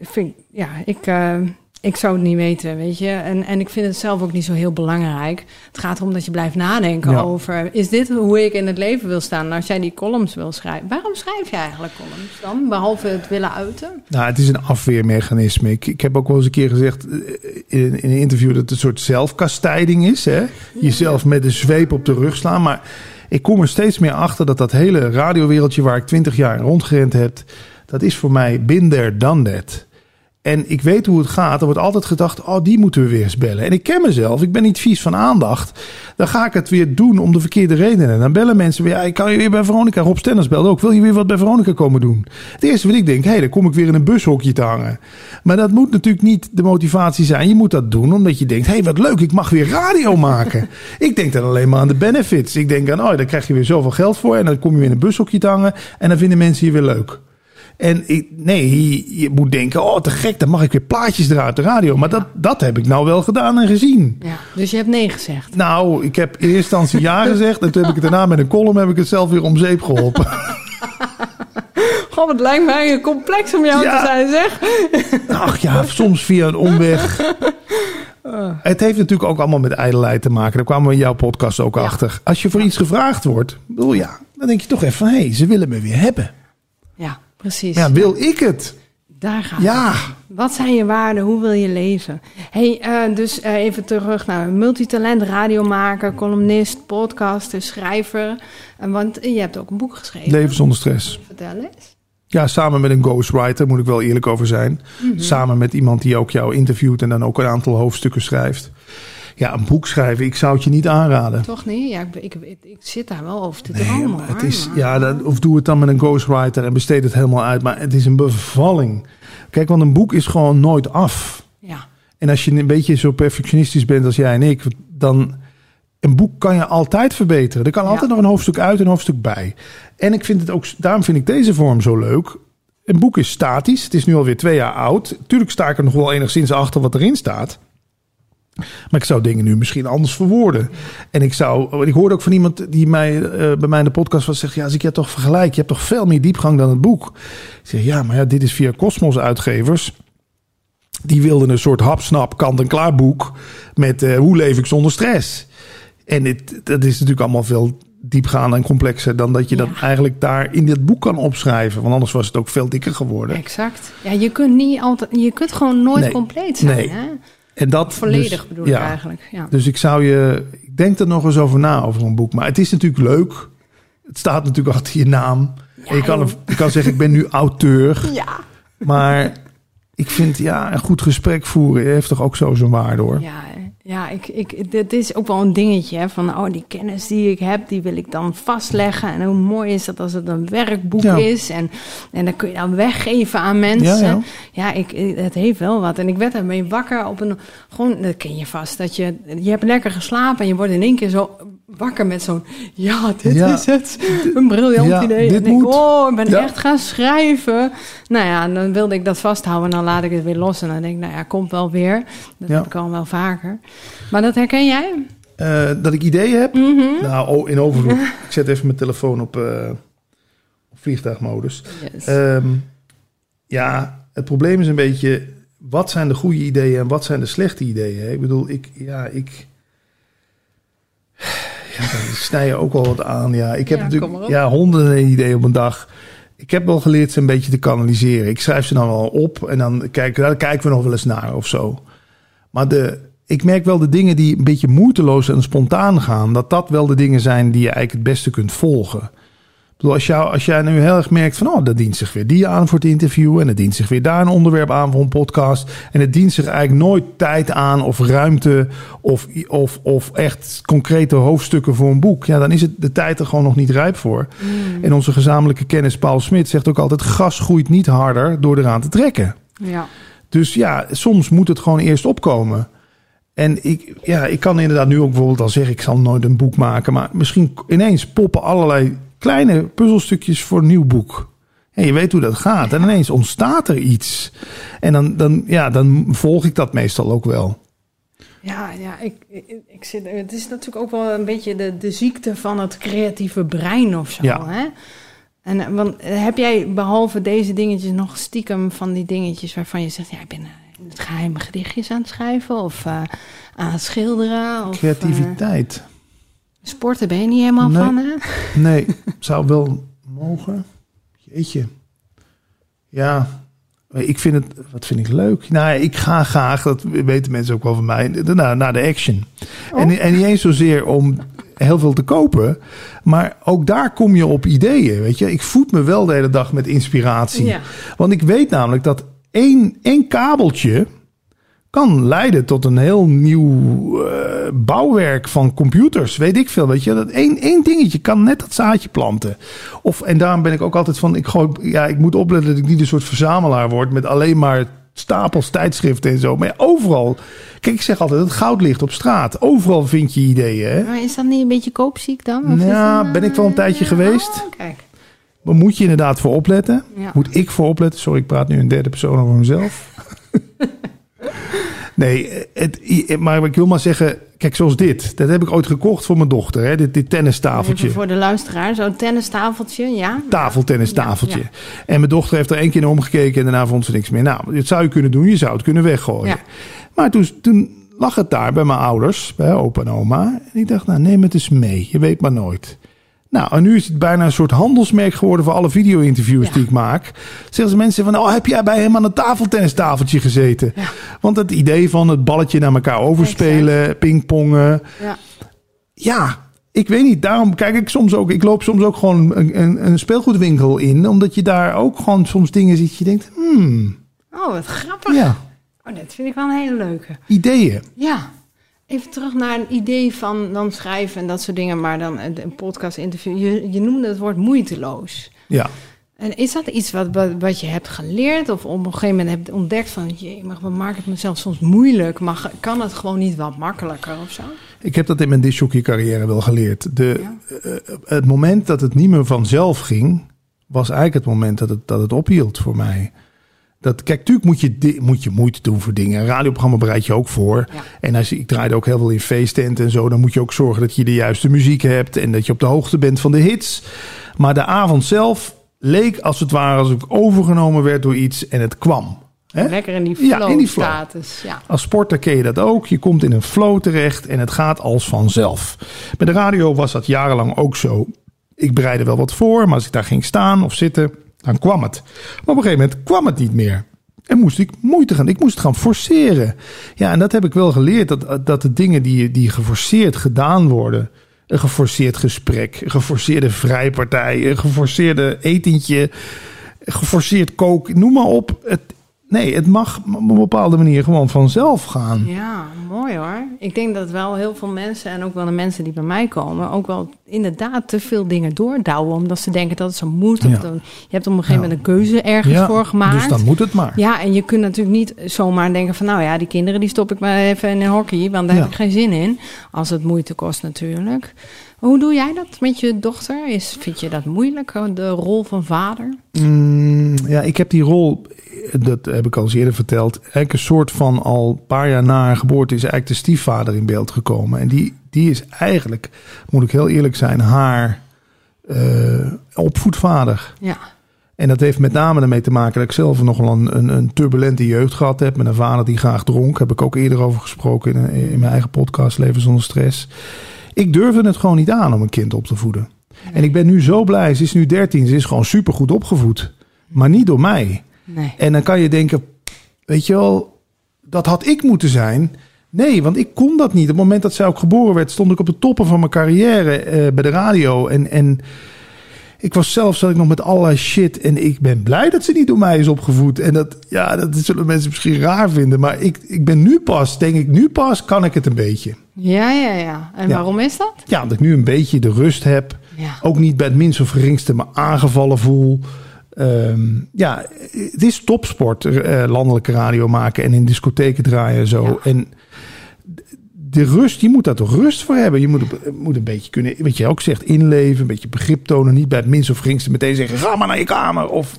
vind, ik- ja ik, eh, ik zou het niet weten, weet je. En, en ik vind het zelf ook niet zo heel belangrijk. Het gaat erom dat je blijft nadenken Ja. over... is dit hoe ik in het leven wil staan? Nou, als jij die columns wil schrijven... waarom schrijf je eigenlijk columns dan? Behalve het willen uiten? Nou, het is een afweermechanisme. Ik, ik heb ook wel eens een keer gezegd eh, in, in een interview dat het een soort zelfkastijding is. Hè? Jezelf met de zweep op de rug slaan. Maar ik kom er steeds meer achter dat dat hele radiowereldje waar ik twintig jaar rondgerend heb, dat is voor mij there, done that. En ik weet hoe het gaat. Er wordt altijd gedacht, oh, die moeten we weer eens bellen. En ik ken mezelf, ik ben niet vies van aandacht. Dan ga ik het weer doen om de verkeerde redenen. En dan bellen mensen weer, ja, ik kan je weer bij Veronica. Rob Stenners belde ook, wil je weer wat bij Veronica komen doen? Het eerste wat ik denk, hé, hey, dan kom ik weer in een bushokje te hangen. Maar dat moet natuurlijk niet de motivatie zijn. Je moet dat doen omdat je denkt, hé, hey, wat leuk, ik mag weer radio maken. ik denk dan alleen maar aan de benefits. Ik denk aan, oh, dan krijg je weer zoveel geld voor. En dan kom je weer in een bushokje te hangen. En dan vinden mensen je weer leuk. En ik, nee, je moet denken, oh te gek, dan mag ik weer plaatjes eruit de radio. Maar dat, dat heb ik nou wel gedaan en gezien. Ja, dus je hebt nee gezegd. Nou, ik heb in eerste instantie ja gezegd. En toen heb ik het daarna met een column heb ik het zelf weer om zeep geholpen. Goh, het lijkt mij complex om jou Ja. te zijn, zeg. Ach ja, soms via een omweg. Het heeft natuurlijk ook allemaal met ijdelheid te maken. Daar kwamen we in jouw podcast ook Ja. achter. Als je voor iets gevraagd wordt, bedoel ja, dan denk je toch even van... hé, hey, ze willen me weer hebben. Ja, precies. Ja, wil ik het? Daar gaat Ja. het. Wat zijn je waarden? Hoe wil je leven? hey, eh, dus eh, even terug naar multitalent, radiomaker, columnist, podcaster, schrijver. En want je hebt ook een boek geschreven. Leven zonder stress. Vertel eens. Ja, samen met een ghostwriter, moet ik wel eerlijk over zijn. Mhm. Samen met iemand die ook jou interviewt en dan ook een aantal hoofdstukken schrijft. Ja, een boek schrijven, ik zou het je niet aanraden. Toch niet? Ja, ik, ik, ik, ik zit daar wel over te Nee, dromen. maar het hoor, is, maar- ja, dat, of doe het dan met een ghostwriter en besteed het helemaal uit. Maar het is een bevalling. Kijk, want een boek is gewoon nooit af. ja. En als je een beetje zo perfectionistisch bent als jij en ik, dan een boek kan je altijd verbeteren. Er kan Ja. altijd nog een hoofdstuk uit en een hoofdstuk bij. En ik vind het ook, daarom vind ik deze vorm zo leuk. Een boek is statisch. Het is nu alweer twee jaar oud. Tuurlijk sta ik er nog wel enigszins achter wat erin staat. Maar ik zou dingen nu misschien anders verwoorden. En ik zou, ik hoorde ook van iemand die mij eh, bij mij in de podcast was zegt: ja, als ik je toch vergelijk, je hebt toch veel meer diepgang dan het boek. Ik zeg ja, maar ja, dit is via Cosmos uitgevers. Die wilden een soort hapsnap kant-en-klaar boek met eh, hoe leef ik zonder stress. En dit, dat is natuurlijk allemaal veel diepgaander en complexer dan dat je dat eigenlijk daar in dit boek kan opschrijven. Want anders was het ook veel dikker geworden. Exact. Ja, je kunt niet altijd, je kunt gewoon nooit Nee. compleet zijn. Nee. Hè? En dat Volledig dus- bedoel ja. ik eigenlijk. Ja. Dus ik zou je, ik denk er nog eens over na over een boek. Maar het is natuurlijk leuk. Het staat natuurlijk achter je naam. en je kan, je kan zeggen, ik ben nu auteur. ja. Maar ik vind, ja, een goed gesprek voeren heeft toch ook zo zijn waarde hoor. Ja, ja ik, ik, dit is ook wel een dingetje. Hè, van, oh, die kennis die ik heb, die wil ik dan vastleggen. En hoe mooi is dat als het een werkboek Ja. is. En, en dan kun je dan weggeven aan mensen. Ja, Ja, ja. ik, het heeft wel wat. En ik werd ermee wakker op een... Gewoon, dat ken je vast. Dat je, je hebt lekker geslapen en je wordt in één keer zo wakker met zo'n... Ja, dit Ja. is het. Een briljant Ja, idee. en denk, moet. oh, ik ben Ja. echt gaan schrijven. Nou ja, en dan wilde ik dat vasthouden. En dan laat ik het weer los. En dan denk ik, nou ja, komt wel weer. Dat heb ik al wel vaker. Maar dat herken jij? Eh, dat ik ideeën heb? Mhm. Nou, oh, in overvloed. ik zet even mijn telefoon op, eh, op vliegtuigmodus. Yes. Ehm, ja, het probleem is een beetje... wat zijn de goede ideeën en wat zijn de slechte ideeën? Ik bedoel, ik... Ja, ik ja, dan snij je ook wel wat aan. Ja, ik heb Ja, natuurlijk ja, honderden ideeën op een dag. Ik heb wel geleerd ze een beetje te kanaliseren. Ik schrijf ze dan wel op en dan kijken, daar kijken we nog wel eens naar of zo. Maar de, ik merk wel de dingen die een beetje moeiteloos en spontaan gaan, dat dat wel de dingen zijn die je eigenlijk het beste kunt volgen. Bedoel, als, jou, als jij nu heel erg merkt van, oh, dat dient zich weer die aan voor het interview en het dient zich weer daar een onderwerp aan voor een podcast en het dient zich eigenlijk nooit tijd aan of ruimte of, of, of echt concrete hoofdstukken voor een boek, ja, dan is het de tijd er gewoon nog niet rijp voor. En onze gezamenlijke kennis Paul Smit zegt ook altijd, gas groeit niet harder door eraan te trekken. ja. Dus ja, soms moet het gewoon eerst opkomen. En ik, ja, ik kan inderdaad nu ook bijvoorbeeld al zeggen, ik zal nooit een boek maken. Maar misschien ineens poppen allerlei kleine puzzelstukjes voor een nieuw boek. En je weet hoe dat gaat. En ineens ontstaat er iets. En dan, dan, ja, dan volg ik dat meestal ook wel. Ja, ja ik, ik, ik zit, het is natuurlijk ook wel een beetje de, de ziekte van het creatieve brein of zo. Ja. Hè? En, want eh, heb jij behalve deze dingetjes nog stiekem van die dingetjes waarvan je zegt, ja, ik ben eh, geheime gedichtjes aan het schrijven of eh, aan het schilderen of Creativiteit. Sporten ben je niet helemaal Nee. van, hè? Nee, zou wel mogen. Jeetje. Ja, ik vind het, wat vind ik leuk? Nou, ik ga graag, dat weten mensen ook wel van mij, naar, naar de action. En, en niet eens zozeer om heel veel te kopen, maar ook daar kom je op ideeën, weet je. Ik voed me wel de hele dag met inspiratie. Ja. Want ik weet namelijk dat één, één kabeltje kan leiden tot een heel nieuw eh, bouwwerk van computers. Weet ik veel, weet je. Dat één, één dingetje kan net dat zaadje planten. Of, en daarom ben ik ook altijd van, ik, gooi, ja, ik moet opletten dat ik niet een soort verzamelaar word met alleen maar stapels tijdschriften en zo. Maar ja, overal, kijk, ik zeg altijd, het goud ligt op straat. Overal vind je ideeën, hè. Maar is dat niet een beetje koopziek dan? Of Ja, ben ik wel een tijdje eh, geweest. oh, kijk. Maar moet je inderdaad voor opletten. Ja. Moet ik voor opletten? Sorry, ik praat nu in derde persoon over mezelf. nee, het, maar ik wil maar zeggen... Kijk, zoals dit. Dat heb ik ooit gekocht voor mijn dochter. Hè? Dit, dit tennistafeltje. Even voor de luisteraar, zo'n tennistafeltje, ja. Tafeltennistafeltje. Ja, En mijn dochter heeft er één keer naar omgekeken en daarna vond ze niks meer. Nou, dit zou je kunnen doen. Je zou het kunnen weggooien. Ja. Maar toen, toen lag het daar bij mijn ouders, bij opa en oma. En ik dacht, nou neem het eens mee. Je weet maar nooit. Nou, en nu is het bijna een soort handelsmerk geworden voor alle video-interviews Ja. die ik maak. Zeggen ze mensen van, oh, heb jij bij hem aan een tafeltennistafeltje gezeten? Ja. Want het idee van het balletje naar elkaar overspelen, pingpongen. Ja. Ja, ik weet niet. Daarom kijk ik soms ook. Ik loop soms ook gewoon een, een, een speelgoedwinkel in. Omdat je daar ook gewoon soms dingen ziet. Je denkt, hmm, Oh, wat grappig. ja, Oh, dat vind ik wel een hele leuke. ideeën. Ja. Even terug naar een idee van dan schrijven en dat soort dingen, maar dan een podcast interview. Je, je noemde het woord moeiteloos. Ja. En is dat iets wat, wat, wat je hebt geleerd of op een gegeven moment hebt ontdekt van, je mag wat maakt het mezelf soms moeilijk, maar kan het gewoon niet wat makkelijker of zo? Ik heb dat in mijn disjockey carrière wel geleerd. De, eh, het moment dat het niet meer vanzelf ging, was eigenlijk het moment dat het, dat het ophield voor mij. Dat, kijk, natuurlijk moet je, moet je moeite doen voor dingen. Een radioprogramma bereid je ook voor. En als, ik draaide ook heel veel in feesttenten en zo. Dan moet je ook zorgen dat je de juiste muziek hebt. En dat je op de hoogte bent van de hits. Maar de avond zelf leek als het ware als ik overgenomen werd door iets en het kwam. Lekker in die flow, ja, in die flow. status. Ja. Als sporter ken je dat ook. Je komt in een flow terecht en het gaat als vanzelf. Bij de radio was dat jarenlang ook zo. Ik bereidde wel wat voor, maar als ik daar ging staan of zitten, dan kwam het. Maar op een gegeven moment kwam het niet meer. En moest ik moeite gaan. Ik moest het gaan forceren. Ja, en dat heb ik wel geleerd. Dat, dat de dingen die, die geforceerd gedaan worden. Een geforceerd gesprek, een geforceerde vrijpartij, een geforceerde etentje, geforceerd kook, noem maar op. Het, Nee, het mag op een bepaalde manier gewoon vanzelf gaan. Ja, mooi hoor. Ik denk dat wel heel veel mensen en ook wel de mensen die bij mij komen, ook wel inderdaad te veel dingen doordouwen. Omdat ze denken dat het zo moet. Of dan, je hebt op een gegeven moment een keuze ergens voor gemaakt. Dus dan moet het maar. Ja, en je kunt natuurlijk niet zomaar denken van nou ja, die kinderen die stop ik maar even in hockey. Want daar heb ik geen zin in. Als het moeite kost natuurlijk. Hoe doe jij dat met je dochter? Is, vind je dat moeilijk, de rol van vader? Mm, ja, ik heb die rol, dat heb ik al eerder verteld, eigenlijk een soort van al een paar jaar na haar geboorte is eigenlijk de stiefvader in beeld gekomen. En die, die is eigenlijk, moet ik heel eerlijk zijn, haar uh, opvoedvader. Ja. En dat heeft met name ermee te maken dat ik zelf nogal een, een, een, turbulente jeugd gehad heb. Met een vader die graag dronk. Heb ik ook eerder over gesproken in, in mijn eigen podcast Leven zonder stress. Ik durfde het gewoon niet aan om een kind op te voeden. En ik ben nu zo blij. Ze is nu 13. Ze is gewoon supergoed opgevoed. Maar niet door mij. Nee. En dan kan je denken, weet je wel, dat had ik moeten zijn. Nee, want ik kon dat niet. Op het moment dat zij ook geboren werd, stond ik op de toppen van mijn carrière uh, bij de radio. En, en ik was zelf zat ik nog met allerlei shit. En ik ben blij dat ze niet door mij is opgevoed. En dat, ja, dat zullen mensen misschien raar vinden. Maar ik, ik ben nu pas, denk ik, nu pas kan ik het een beetje. Ja, ja, ja. En waarom is dat? Ja, dat ik nu een beetje de rust heb. Ja. Ook niet bij het minst of geringste me aangevallen voel. Um, ja, het is topsport, uh, landelijke radio maken en in discotheken draaien en zo. Ja. En de rust, je moet daar toch rust voor hebben. Je moet, moet een beetje kunnen, wat je ook zegt, inleven, een beetje begrip tonen. Niet bij het minst of geringste meteen zeggen, ga maar naar je kamer. Of,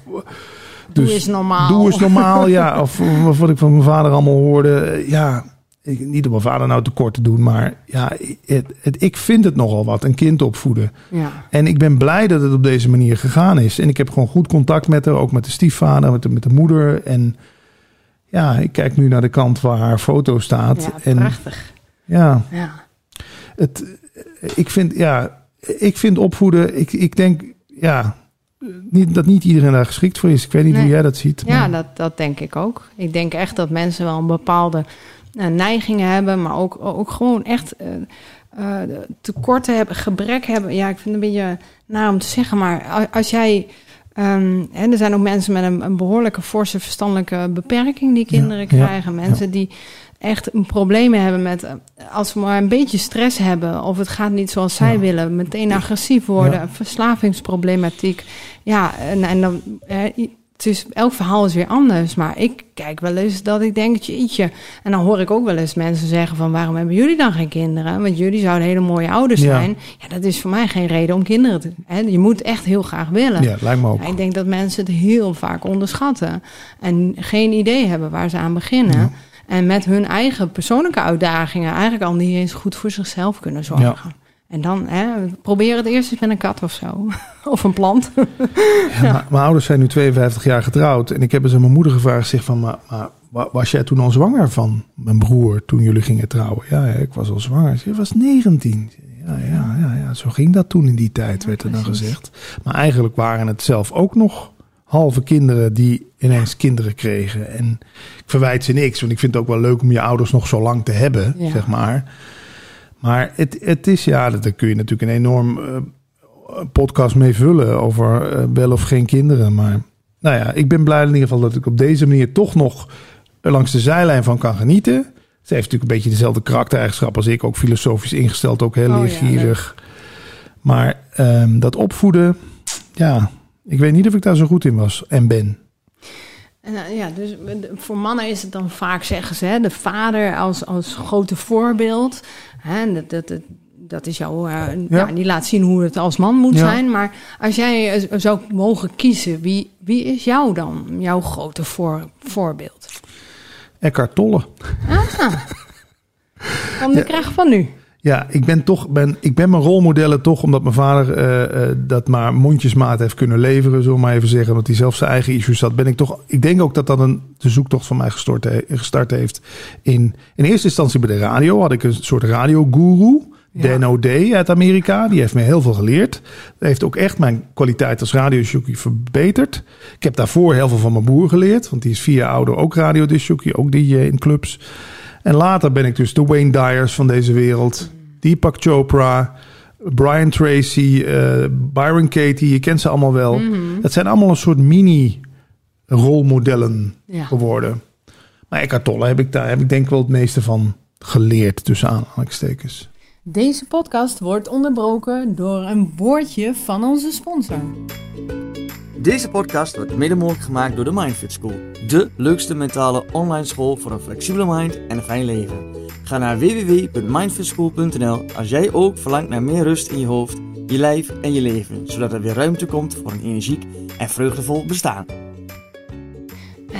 dus, doe eens normaal. Doe eens normaal, ja. Of, of wat ik van mijn vader allemaal hoorde. Ja, ik, niet om mijn vader nou tekort te doen, maar ja, het, het, ik vind het nogal wat, een kind opvoeden. Ja. En ik ben blij dat het op deze manier gegaan is. En ik heb gewoon goed contact met haar, ook met de stiefvader, met de, met de moeder. En ja, ik kijk nu naar de kant waar haar foto staat. Ja, en, prachtig. Ja. ja. Het, ik vind, ja, ik vind opvoeden, ik, ik denk, ja, niet, dat niet iedereen daar geschikt voor is. Ik weet niet hoe jij dat ziet. Ja, dat, dat denk ik ook. Ik denk echt dat mensen wel een bepaalde uh, neigingen hebben, maar ook, ook gewoon echt uh, uh, tekorten hebben, gebrek hebben. Ja, ik vind het een beetje naar om te zeggen, maar als jij. Um, hè, er zijn ook mensen met een, een, behoorlijke forse verstandelijke beperking die kinderen ja, krijgen. Ja, mensen ja. die echt een problemen hebben met als ze maar een beetje stress hebben of het gaat niet zoals zij willen, meteen agressief worden, verslavingsproblematiek. Ja, en, en dan het is, elk verhaal is weer anders. Maar ik kijk wel eens dat ik denk, jeetje. En dan hoor ik ook wel eens mensen zeggen van... waarom hebben jullie dan geen kinderen? Want jullie zouden hele mooie ouders zijn. Ja, dat is voor mij geen reden om kinderen te... Hè? Je moet echt heel graag willen. Ja, lijkt me ook. Ja, ik denk dat mensen het heel vaak onderschatten. En geen idee hebben waar ze aan beginnen. Ja. En met hun eigen persoonlijke uitdagingen... eigenlijk al niet eens goed voor zichzelf kunnen zorgen. Ja. En dan hè, probeer het eerst eens met een kat of zo. of een plant. ja, ja. Mijn ouders zijn nu 52 jaar getrouwd. En ik heb eens aan mijn moeder gevraagd. Zeg van, maar, maar was jij toen al zwanger van mijn broer toen jullie gingen trouwen? Ja, ik was al zwanger. Ze was 19. Ja, ja, ja, ja, zo ging dat toen in die tijd, werd er dan gezegd. Maar eigenlijk waren het zelf ook nog halve kinderen die ineens kinderen kregen. En ik verwijt ze niks, want ik vind het ook wel leuk om je ouders nog zo lang te hebben, ja. zeg maar. Maar het, het is ja, daar kun je natuurlijk een enorm uh, podcast mee vullen over uh, wel of geen kinderen. Maar nou ja, ik ben blij in ieder geval dat ik op deze manier toch nog langs de zijlijn van kan genieten. Ze heeft natuurlijk een beetje dezelfde karaktereigenschap als ik. Ook filosofisch ingesteld, ook heel Oh, ja, leergierig. maar ehm, dat opvoeden, ja, ik weet niet of ik daar zo goed in was en ben. En, eh, ja, dus de- voor mannen is het dan vaak, zeggen ze, hè, de vader als, als grote voorbeeld. Hè, dat, dat, dat, dat is jouw, eh, ja. die laat zien hoe het als man moet Ja. zijn. Maar als jij eh, zou mogen kiezen, wie, wie is jou dan, jouw grote voor, voorbeeld? Eckhart Tolle. Van de kracht van nu. Ja, ik ben toch ben, ik ben mijn rolmodellen toch omdat mijn vader eh, eh, dat maar mondjesmaat heeft kunnen leveren, zullen we maar even zeggen, omdat hij zelf zijn eigen issues had. Ben ik toch, ik denk ook dat dat een de zoektocht van mij gestort, he- gestart heeft. In, in eerste instantie bij de radio had ik een soort radioguru. Ja. Uit Amerika, die heeft me heel veel geleerd. Dat heeft ook echt mijn kwaliteit als radiojockey verbeterd. Ik heb daarvoor heel veel van mijn broer geleerd, want die is vier jaar ouder ook radiodisjockey, ook DJ in clubs. En later ben ik dus de Wayne Dyers van deze wereld. Deepak Chopra, Brian Tracy, eh, Byron Katie. Je kent ze allemaal wel. Dat zijn allemaal een soort mini-rolmodellen Ja. geworden. Maar Eckhart Tolle heb ik daar heb ik denk ik wel het meeste van geleerd tussen aanhalingstekens. Deze podcast wordt onderbroken door een woordje van onze sponsor. Deze podcast wordt mede mogelijk gemaakt door de Mindfit School. De leukste mentale online school voor een flexibele mind en een fijn leven. Ga naar www.mindfitschool.nl als jij ook verlangt naar meer rust in je hoofd, je lijf en je leven. Zodat er weer ruimte komt voor een energiek en vreugdevol bestaan.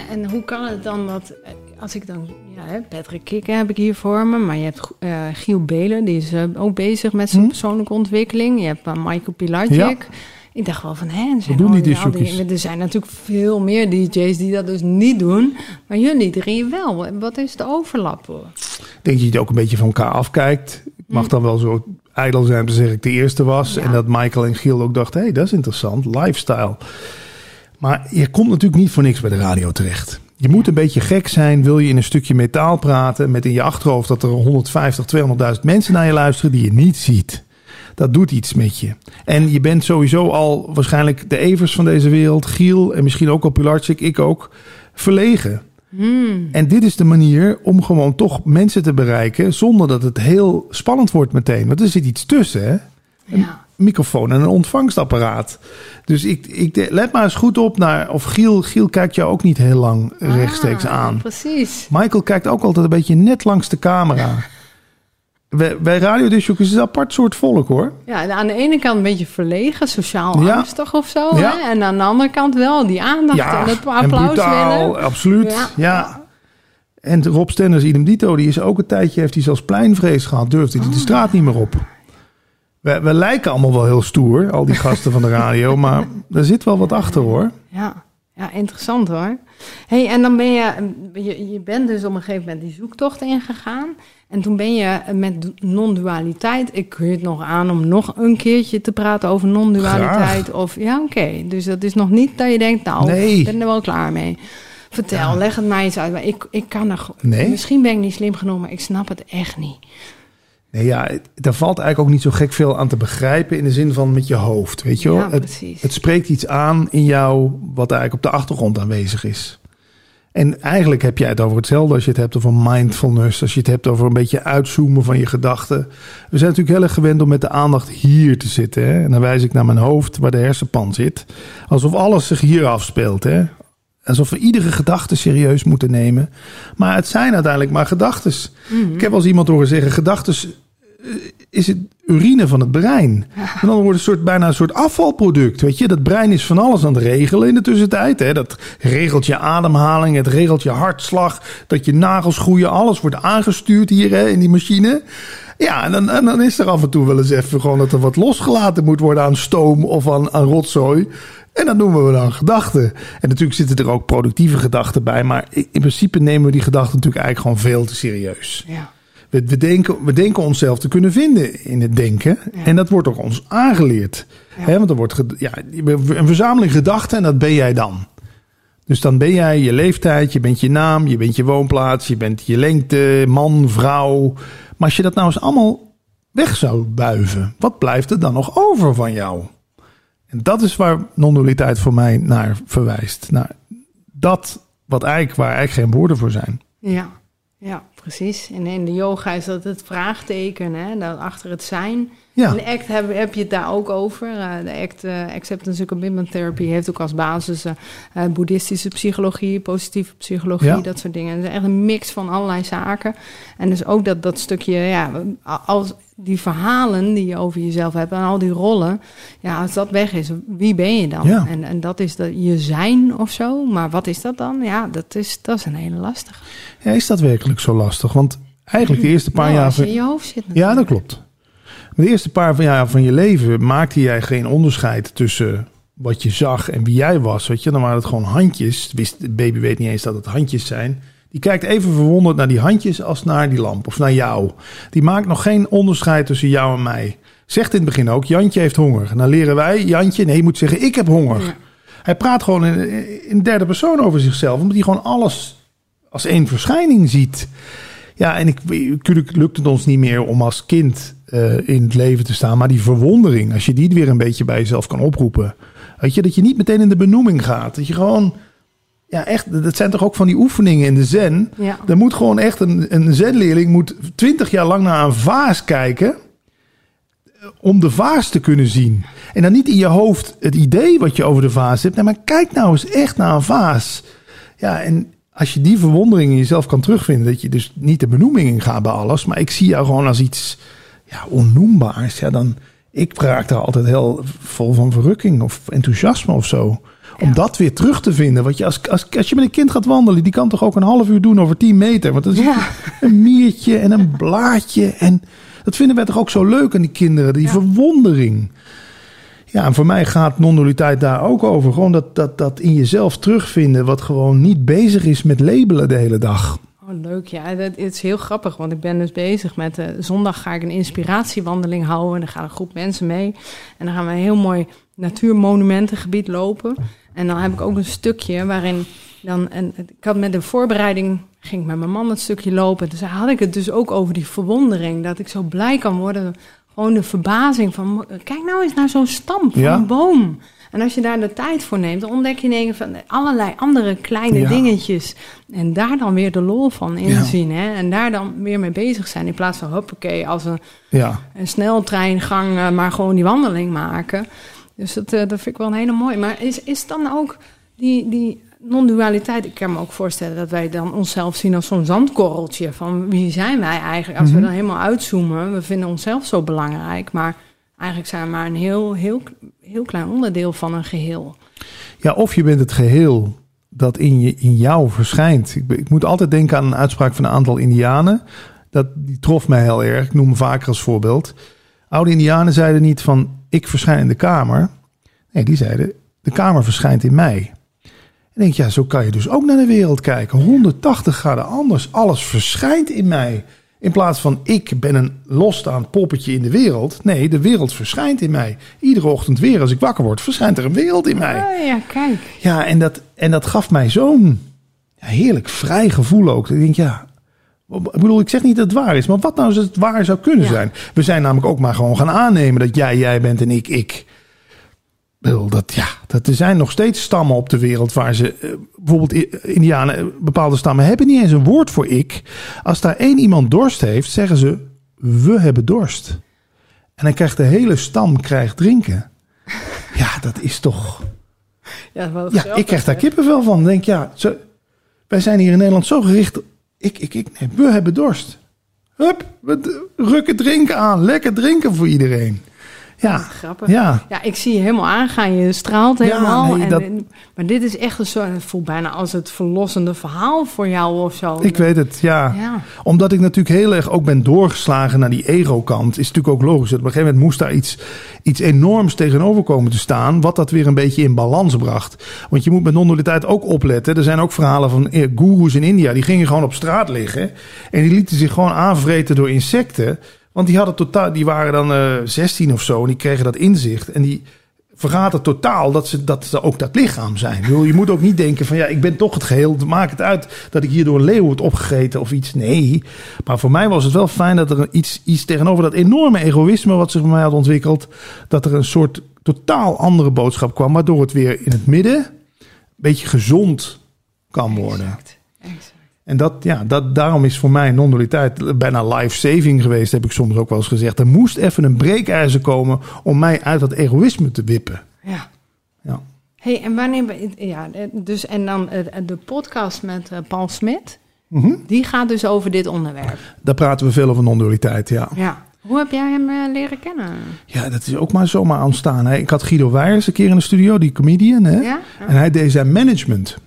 En, hoe kan het dan dat, als ik dan, ja, hè, Patrick Kikker heb ik hier voor me, maar je hebt eh, Giel Belen, die is eh, ook bezig met zijn Hm? persoonlijke ontwikkeling. Je hebt uh, Michael Pilatschik. Ja. Ik dacht wel van, hè, zijn, doen die al er zijn natuurlijk veel meer DJ's die dat dus niet doen, maar jullie drie wel. Wat is de overlap? hoor? Ik denk dat je het ook een beetje van elkaar afkijkt. Ik mag dan wel zo ijdel zijn om te zeggen ik de eerste was. Ja. En dat Michael en Giel ook dachten, hé, hey, dat is interessant, lifestyle. Maar je komt natuurlijk niet voor niks bij de radio terecht. Je moet een beetje gek zijn, wil je in een stukje metaal praten... met in je achterhoofd dat er 150, 200.000 mensen naar je luisteren die je niet ziet. Dat doet iets met je. En je bent sowieso al waarschijnlijk de Evers van deze wereld... Giel en misschien ook al Pilarczyk, ik ook, verlegen. En dit is de manier om gewoon toch mensen te bereiken zonder dat het heel spannend wordt meteen. Want er zit iets tussen, hè? Ja. Een microfoon en een ontvangstapparaat. Dus ik, ik let maar eens goed op naar of Giel, Giel kijkt jou ook niet heel lang rechtstreeks Ah, aan. Precies. Michael kijkt ook altijd een beetje net langs de camera. Wij, wij radiodisjockeys is een apart soort volk hoor. Ja, aan de ene kant een beetje verlegen, sociaal Ja. angstig of zo. Ja. Hè? En aan de andere kant wel die aandacht en het applaus brutaal, willen. absoluut. Ja. Ja. En Rob Stenders, idem dito, die is ook een tijdje, heeft hij zelfs pleinvrees gehad. Durfde hij de straat niet meer op. We, we lijken allemaal wel heel stoer, al die gasten van de radio. Maar er zit wel wat achter hoor. Ja, ja interessant hoor. hey, en dan ben je, je, je bent dus op een gegeven moment die zoektocht ingegaan. En toen ben je met non-dualiteit. Ik kun je het nog aan om nog een keertje te praten over non-dualiteit. Of ja, oké. Dus dat is nog niet dat je denkt, nou, Nee. ik ben er wel klaar mee. Vertel, leg het mij eens uit. Maar Ik, ik kan er, Nee? Misschien ben ik niet slim genoeg, maar ik snap het echt niet. Nee, ja, daar valt eigenlijk ook niet zo gek veel aan te begrijpen in de zin van met je hoofd. Weet je wel? Ja, het, precies. het spreekt iets aan in jou wat eigenlijk op de achtergrond aanwezig is. En eigenlijk heb jij het over hetzelfde als je het hebt over mindfulness, als je het hebt over een beetje uitzoomen van je gedachten. We zijn natuurlijk heel erg gewend om met de aandacht hier te zitten. Hè? En dan wijs ik naar mijn hoofd waar de hersenpan zit. Alsof alles zich hier afspeelt. Hè? Alsof we iedere gedachte serieus moeten nemen. Maar het zijn uiteindelijk maar gedachten. Ik heb wel eens iemand horen zeggen: gedachten is het urine van het brein. En dan wordt een soort, bijna een soort afvalproduct. Weet je, dat brein is van alles aan het regelen in de tussentijd. Hè? Dat regelt je ademhaling, het regelt je hartslag, dat je nagels groeien. Alles wordt aangestuurd hier hè, in die machine. Ja, en dan, dan is er af en toe wel eens even gewoon dat er wat losgelaten moet worden aan stoom of aan, aan rotzooi. En dat noemen we dan gedachten. En natuurlijk zitten er ook productieve gedachten bij. Maar in principe nemen we die gedachten natuurlijk eigenlijk gewoon veel te serieus. Ja. We, we, denken, we denken onszelf te kunnen vinden in het denken. Ja. En dat wordt ook ons aangeleerd. Ja. Hè, want er wordt ja, een verzameling gedachten en dat ben jij dan. Dus dan ben jij je leeftijd, je bent je naam, je bent je woonplaats, je bent je lengte, man, vrouw. Maar als je dat nou eens allemaal weg zou buiven, wat blijft er dan nog over van jou? En dat is waar non-dualiteit voor mij naar verwijst. Naar dat wat eigenlijk, waar eigenlijk geen woorden voor zijn. Ja, Ja, precies. En in de yoga is dat het vraagteken, hè, dat achter het zijn. Ja. In de ACT heb, heb je het daar ook over. Uh, de ACT, uh, Acceptance and Commitment Therapy, heeft ook als basis uh, boeddhistische psychologie, positieve psychologie, ja. dat soort dingen. Het is echt een mix van allerlei zaken. En dus ook dat, dat stukje, ja, als die verhalen die je over jezelf hebt en al die rollen, ja, als dat weg is, wie ben je dan? Ja. En, en dat is dat je zijn of zo. Maar wat is dat dan? Ja, dat is, dat is een hele lastige. Ja, is dat werkelijk zo lastig? Want eigenlijk de eerste paar nou, jaar. Als je in je hoofd zit. Natuurlijk. Ja, dat klopt. De eerste paar jaar van je leven maakte jij geen onderscheid tussen wat je zag en wie jij was. Weet je? Dan waren het gewoon handjes. Wist, de baby weet niet eens dat het handjes zijn. Die kijkt even verwonderd naar die handjes als naar die lamp of naar jou. Die maakt nog geen onderscheid tussen jou en mij. Zegt in het begin ook, Jantje heeft honger. En dan leren wij, Jantje, nee, je moet zeggen, ik heb honger. Ja. Hij praat gewoon in, in derde persoon over zichzelf. Omdat hij gewoon alles als één verschijning ziet. Ja, en ik, natuurlijk lukt het ons niet meer om als kind uh, in het leven te staan. Maar die verwondering, als je die weer een beetje bij jezelf kan oproepen. Weet je, dat je niet meteen in de benoeming gaat. Dat je gewoon, ja echt, dat zijn toch ook van die oefeningen in de zen. Ja. Er moet gewoon echt een, een zenleerling moet twintig jaar lang naar een vaas kijken. Om de vaas te kunnen zien. En dan niet in je hoofd het idee wat je over de vaas hebt. Nee, maar kijk nou eens echt naar een vaas. Ja, en als je die verwondering in jezelf kan terugvinden, dat je dus niet de benoeming in gaat bij alles, maar ik zie jou gewoon als iets ja, onnoembaars, ja, dan ik raak daar altijd heel vol van verrukking of enthousiasme of zo. Om Ja. dat weer terug te vinden. Want je, als, als, als je met een kind gaat wandelen, die kan toch ook een half uur doen over 10 meter. Want dat is Ja. een miertje en een blaadje. En dat vinden wij toch ook zo leuk aan die kinderen, die Ja. verwondering. Ja, en voor mij gaat non-dualiteit daar ook over. Gewoon dat, dat, dat in jezelf terugvinden, wat gewoon niet bezig is met labelen de hele dag. Oh, leuk. Ja, dat is heel grappig, want ik ben dus bezig met... eh, zondag ga ik een inspiratiewandeling houden. En dan gaat een groep mensen mee. En dan gaan we een heel mooi natuurmonumentengebied lopen. En dan heb ik ook een stukje waarin dan... En, ik had met de voorbereiding, ging ik met mijn man het stukje lopen. Dus had ik het dus ook over die verwondering. Dat ik zo blij kan worden. Gewoon de verbazing van... Kijk nou eens naar zo'n stam van Ja. een boom. En als je daar de tijd voor neemt, dan ontdek je keer van allerlei andere kleine Ja. dingetjes. En daar dan weer de lol van Ja. inzien. Hè? En daar dan weer mee bezig zijn. In plaats van hoppakee, als een, Ja, een sneltreingang, eh, maar gewoon die wandeling maken. Dus dat, eh, dat vind ik wel een hele mooie. Maar is, is dan ook die, die non-dualiteit... Ik kan me ook voorstellen dat wij dan onszelf zien als zo'n zandkorreltje. Van wie zijn wij eigenlijk? Als Mhm. we dan helemaal uitzoomen, we vinden onszelf zo belangrijk. Maar eigenlijk zijn we maar een heel, heel, heel klein onderdeel van een geheel. Ja, of je bent het geheel dat in, je, in jou verschijnt. Ik, ik moet altijd denken aan een uitspraak van een aantal Indianen. Dat, die trof mij heel erg. Ik noem hem vaker als voorbeeld. Oude Indianen zeiden niet van ik verschijn in de kamer. Nee, die zeiden de kamer verschijnt in mij. En denk, ja, zo kan je dus ook naar de wereld kijken. 180 graden anders. Alles verschijnt in mij. In plaats van ik ben een losstaand poppetje in de wereld. Nee, de wereld verschijnt in mij. Iedere ochtend weer als ik wakker word, verschijnt er een wereld in mij. Ah, ja, kijk. Ja, en dat, en dat gaf mij zo'n heerlijk vrij gevoel ook. Ik denk, ja, ik bedoel, ik zeg niet dat het waar is, maar wat nou als het waar zou kunnen Ja. zijn? We zijn namelijk ook maar gewoon gaan aannemen dat jij jij bent en ik ik. Dat, ja, dat er zijn nog steeds stammen op de wereld waar ze, eh, bijvoorbeeld Indianen, eh, bepaalde stammen hebben niet eens een woord voor ik. Als daar één iemand dorst heeft, zeggen ze, we hebben dorst. En dan krijgt de hele stam krijgt drinken. Ja, dat is toch... Ja, ik krijg daar kippenvel van. Denk ja, zo, wij zijn hier in Nederland zo gericht. Ik, ik, ik, nee, we hebben dorst. Hup, we rukken drinken aan. Lekker drinken voor iedereen. Ja, Grappig. ja, Ja, ik zie je helemaal aangaan. Je straalt Ja, helemaal. nee, en, dat- en- maar dit is echt een soort... Het voelt bijna als het verlossende verhaal voor jou of zo. ik weet het. Ja. Ja, Omdat ik natuurlijk heel erg ook ben doorgeslagen naar die ego-kant, is natuurlijk ook logisch. Dat op een gegeven moment moest daar iets, iets enorms tegenover komen te staan, wat dat weer een beetje in balans bracht. Want je moet met non-dualiteit ook opletten. Er zijn ook verhalen van eh, goeroes in India, die gingen gewoon op straat liggen en die lieten zich gewoon aanvreten door insecten. Want die, hadden totaal, die waren dan eh 16 of zo en die kregen dat inzicht. En die vergaten totaal dat ze, dat ze ook dat lichaam zijn. Je moet ook niet denken van ja, ik ben toch het geheel. Maakt het uit dat ik hier door een leeuw word opgegeten of iets. Nee. Maar voor mij was het wel fijn dat er iets, iets tegenover dat enorme egoïsme wat zich bij mij had ontwikkeld. Dat er een soort totaal andere boodschap kwam. Waardoor het weer in het midden een beetje gezond kan worden. exact. En dat, ja, dat, daarom is voor mij non-dualiteit bijna life-saving geweest, heb ik soms ook wel eens gezegd. Er moest even een breekijzer komen om mij uit dat egoïsme te wippen. Ja. Ja. Hey, en wanneer... Ja, dus en dan eh, de podcast met eh, Paul Smit. Mhm. Die gaat dus over dit onderwerp. Daar praten we veel over non-dualiteit, ja. Ja. Hoe heb jij hem eh, leren kennen? Ja, dat is ook maar zomaar ontstaan. Hè. Ik had Guido Weijers een keer in de studio, die comedian. Hè? Ja? En hij deed zijn management.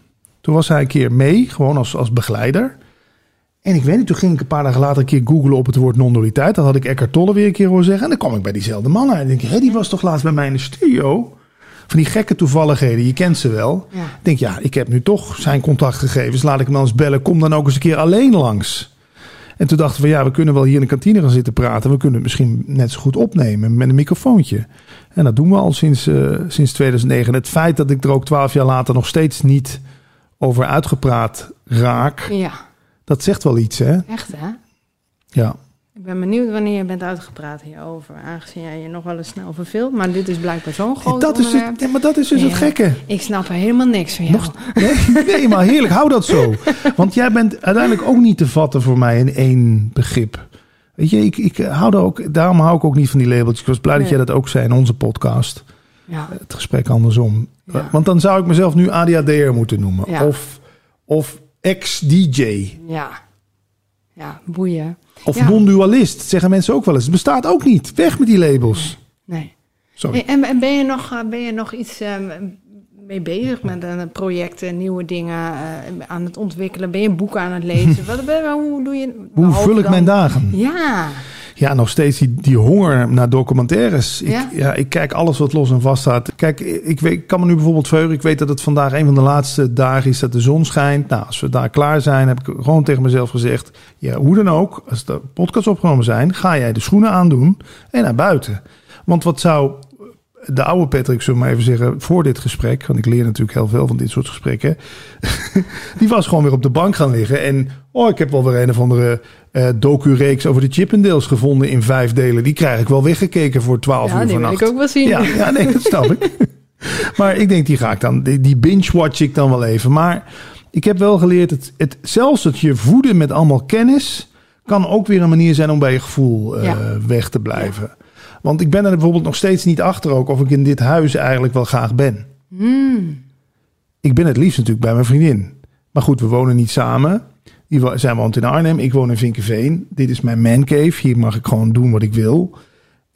Toen was hij een keer mee, gewoon als, als begeleider. En ik weet niet, toen ging ik een paar dagen later een keer googlen op het woord non-dualiteit. Dat had ik Eckhart Tolle weer een keer horen zeggen. En dan kwam ik bij diezelfde man uit. En denk ik, hé, die was toch laatst bij mij in de studio? Van die gekke toevalligheden, je kent ze wel. Ja. Ik denk, ja, ik heb nu toch zijn contactgegevens. Laat ik hem dan eens bellen. Kom dan ook eens een keer alleen langs. En toen dachten we, ja, we kunnen wel hier in de kantine gaan zitten praten. We kunnen het misschien net zo goed opnemen met een microfoontje. En dat doen we al sinds, eh, sinds 2009. En het feit dat ik er ook twaalf jaar later nog steeds niet over uitgepraat raak, Ja, dat zegt wel iets, hè? echt hè? Ja. Ik ben benieuwd wanneer je bent uitgepraat hierover. Aangezien jij je nog wel eens snel verveelt. Maar dit is blijkbaar zo'n groot dat is het, ja, maar dat is dus het gekke. Ik snap er helemaal niks van jou. Nog, nee, nee, maar heerlijk, hou dat zo. Want jij bent uiteindelijk ook niet te vatten voor mij in één begrip. Weet je, ik, ik hou er ook, daarom hou ik ook niet van die labeltjes. Ik was blij dat jij dat ook zei in onze podcast. Ja. Het gesprek andersom. Ja. Want dan zou ik mezelf nu ADHD'er moeten noemen. Ja. Of, of ex-DJ. Ja. Ja, boeien. Of non-dualist. Zeggen mensen ook wel eens. Het bestaat ook niet. Weg met die labels. Nee. Sorry. Hey, en en ben je nog, eh, ben je nog iets eh, mee bezig met een project, nieuwe dingen eh, aan het ontwikkelen? Ben je een boek aan het lezen? Wat, hoe doe je Hoe vul ik dan- mijn dagen? Ja, Ja, nog steeds die, die honger naar documentaires. Ik, Ja? ja? ik kijk alles wat los en vast staat. Kijk, ik, weet, ik kan me nu bijvoorbeeld verheugen. Ik weet dat het vandaag een van de laatste dagen is dat de zon schijnt. Nou, als we daar klaar zijn, heb ik gewoon tegen mezelf gezegd... Ja, hoe dan ook, als de podcasts opgenomen zijn... ga jij de schoenen aandoen en naar buiten. Want wat zou de oude Patrick, zullen we maar even zeggen... voor dit gesprek, want ik leer natuurlijk heel veel van dit soort gesprekken... die was gewoon weer op de bank gaan liggen. En oh, ik heb wel weer een of andere eh docu-reeks over de Chippendales gevonden in vijf delen. Die krijg ik wel weggekeken voor 12 ja uur die wil vannacht. ik ook wel zien. Ja, ja, nee, dat snap ik. Maar ik denk, die ga ik dan, die, die binge-watch ik dan wel even. Maar ik heb wel geleerd, het, het, zelfs het je voeden met allemaal kennis... kan ook weer een manier zijn om bij je gevoel eh, Ja. weg te blijven. Want ik ben er bijvoorbeeld nog steeds niet achter ook... of ik in dit huis eigenlijk wel graag ben. Hmm. Ik ben het liefst natuurlijk bij mijn vriendin. Maar goed, we wonen niet samen. Die Zij woont in Arnhem, ik woon in Vinkenveen. Dit is mijn mancave. Hier mag ik gewoon doen wat ik wil.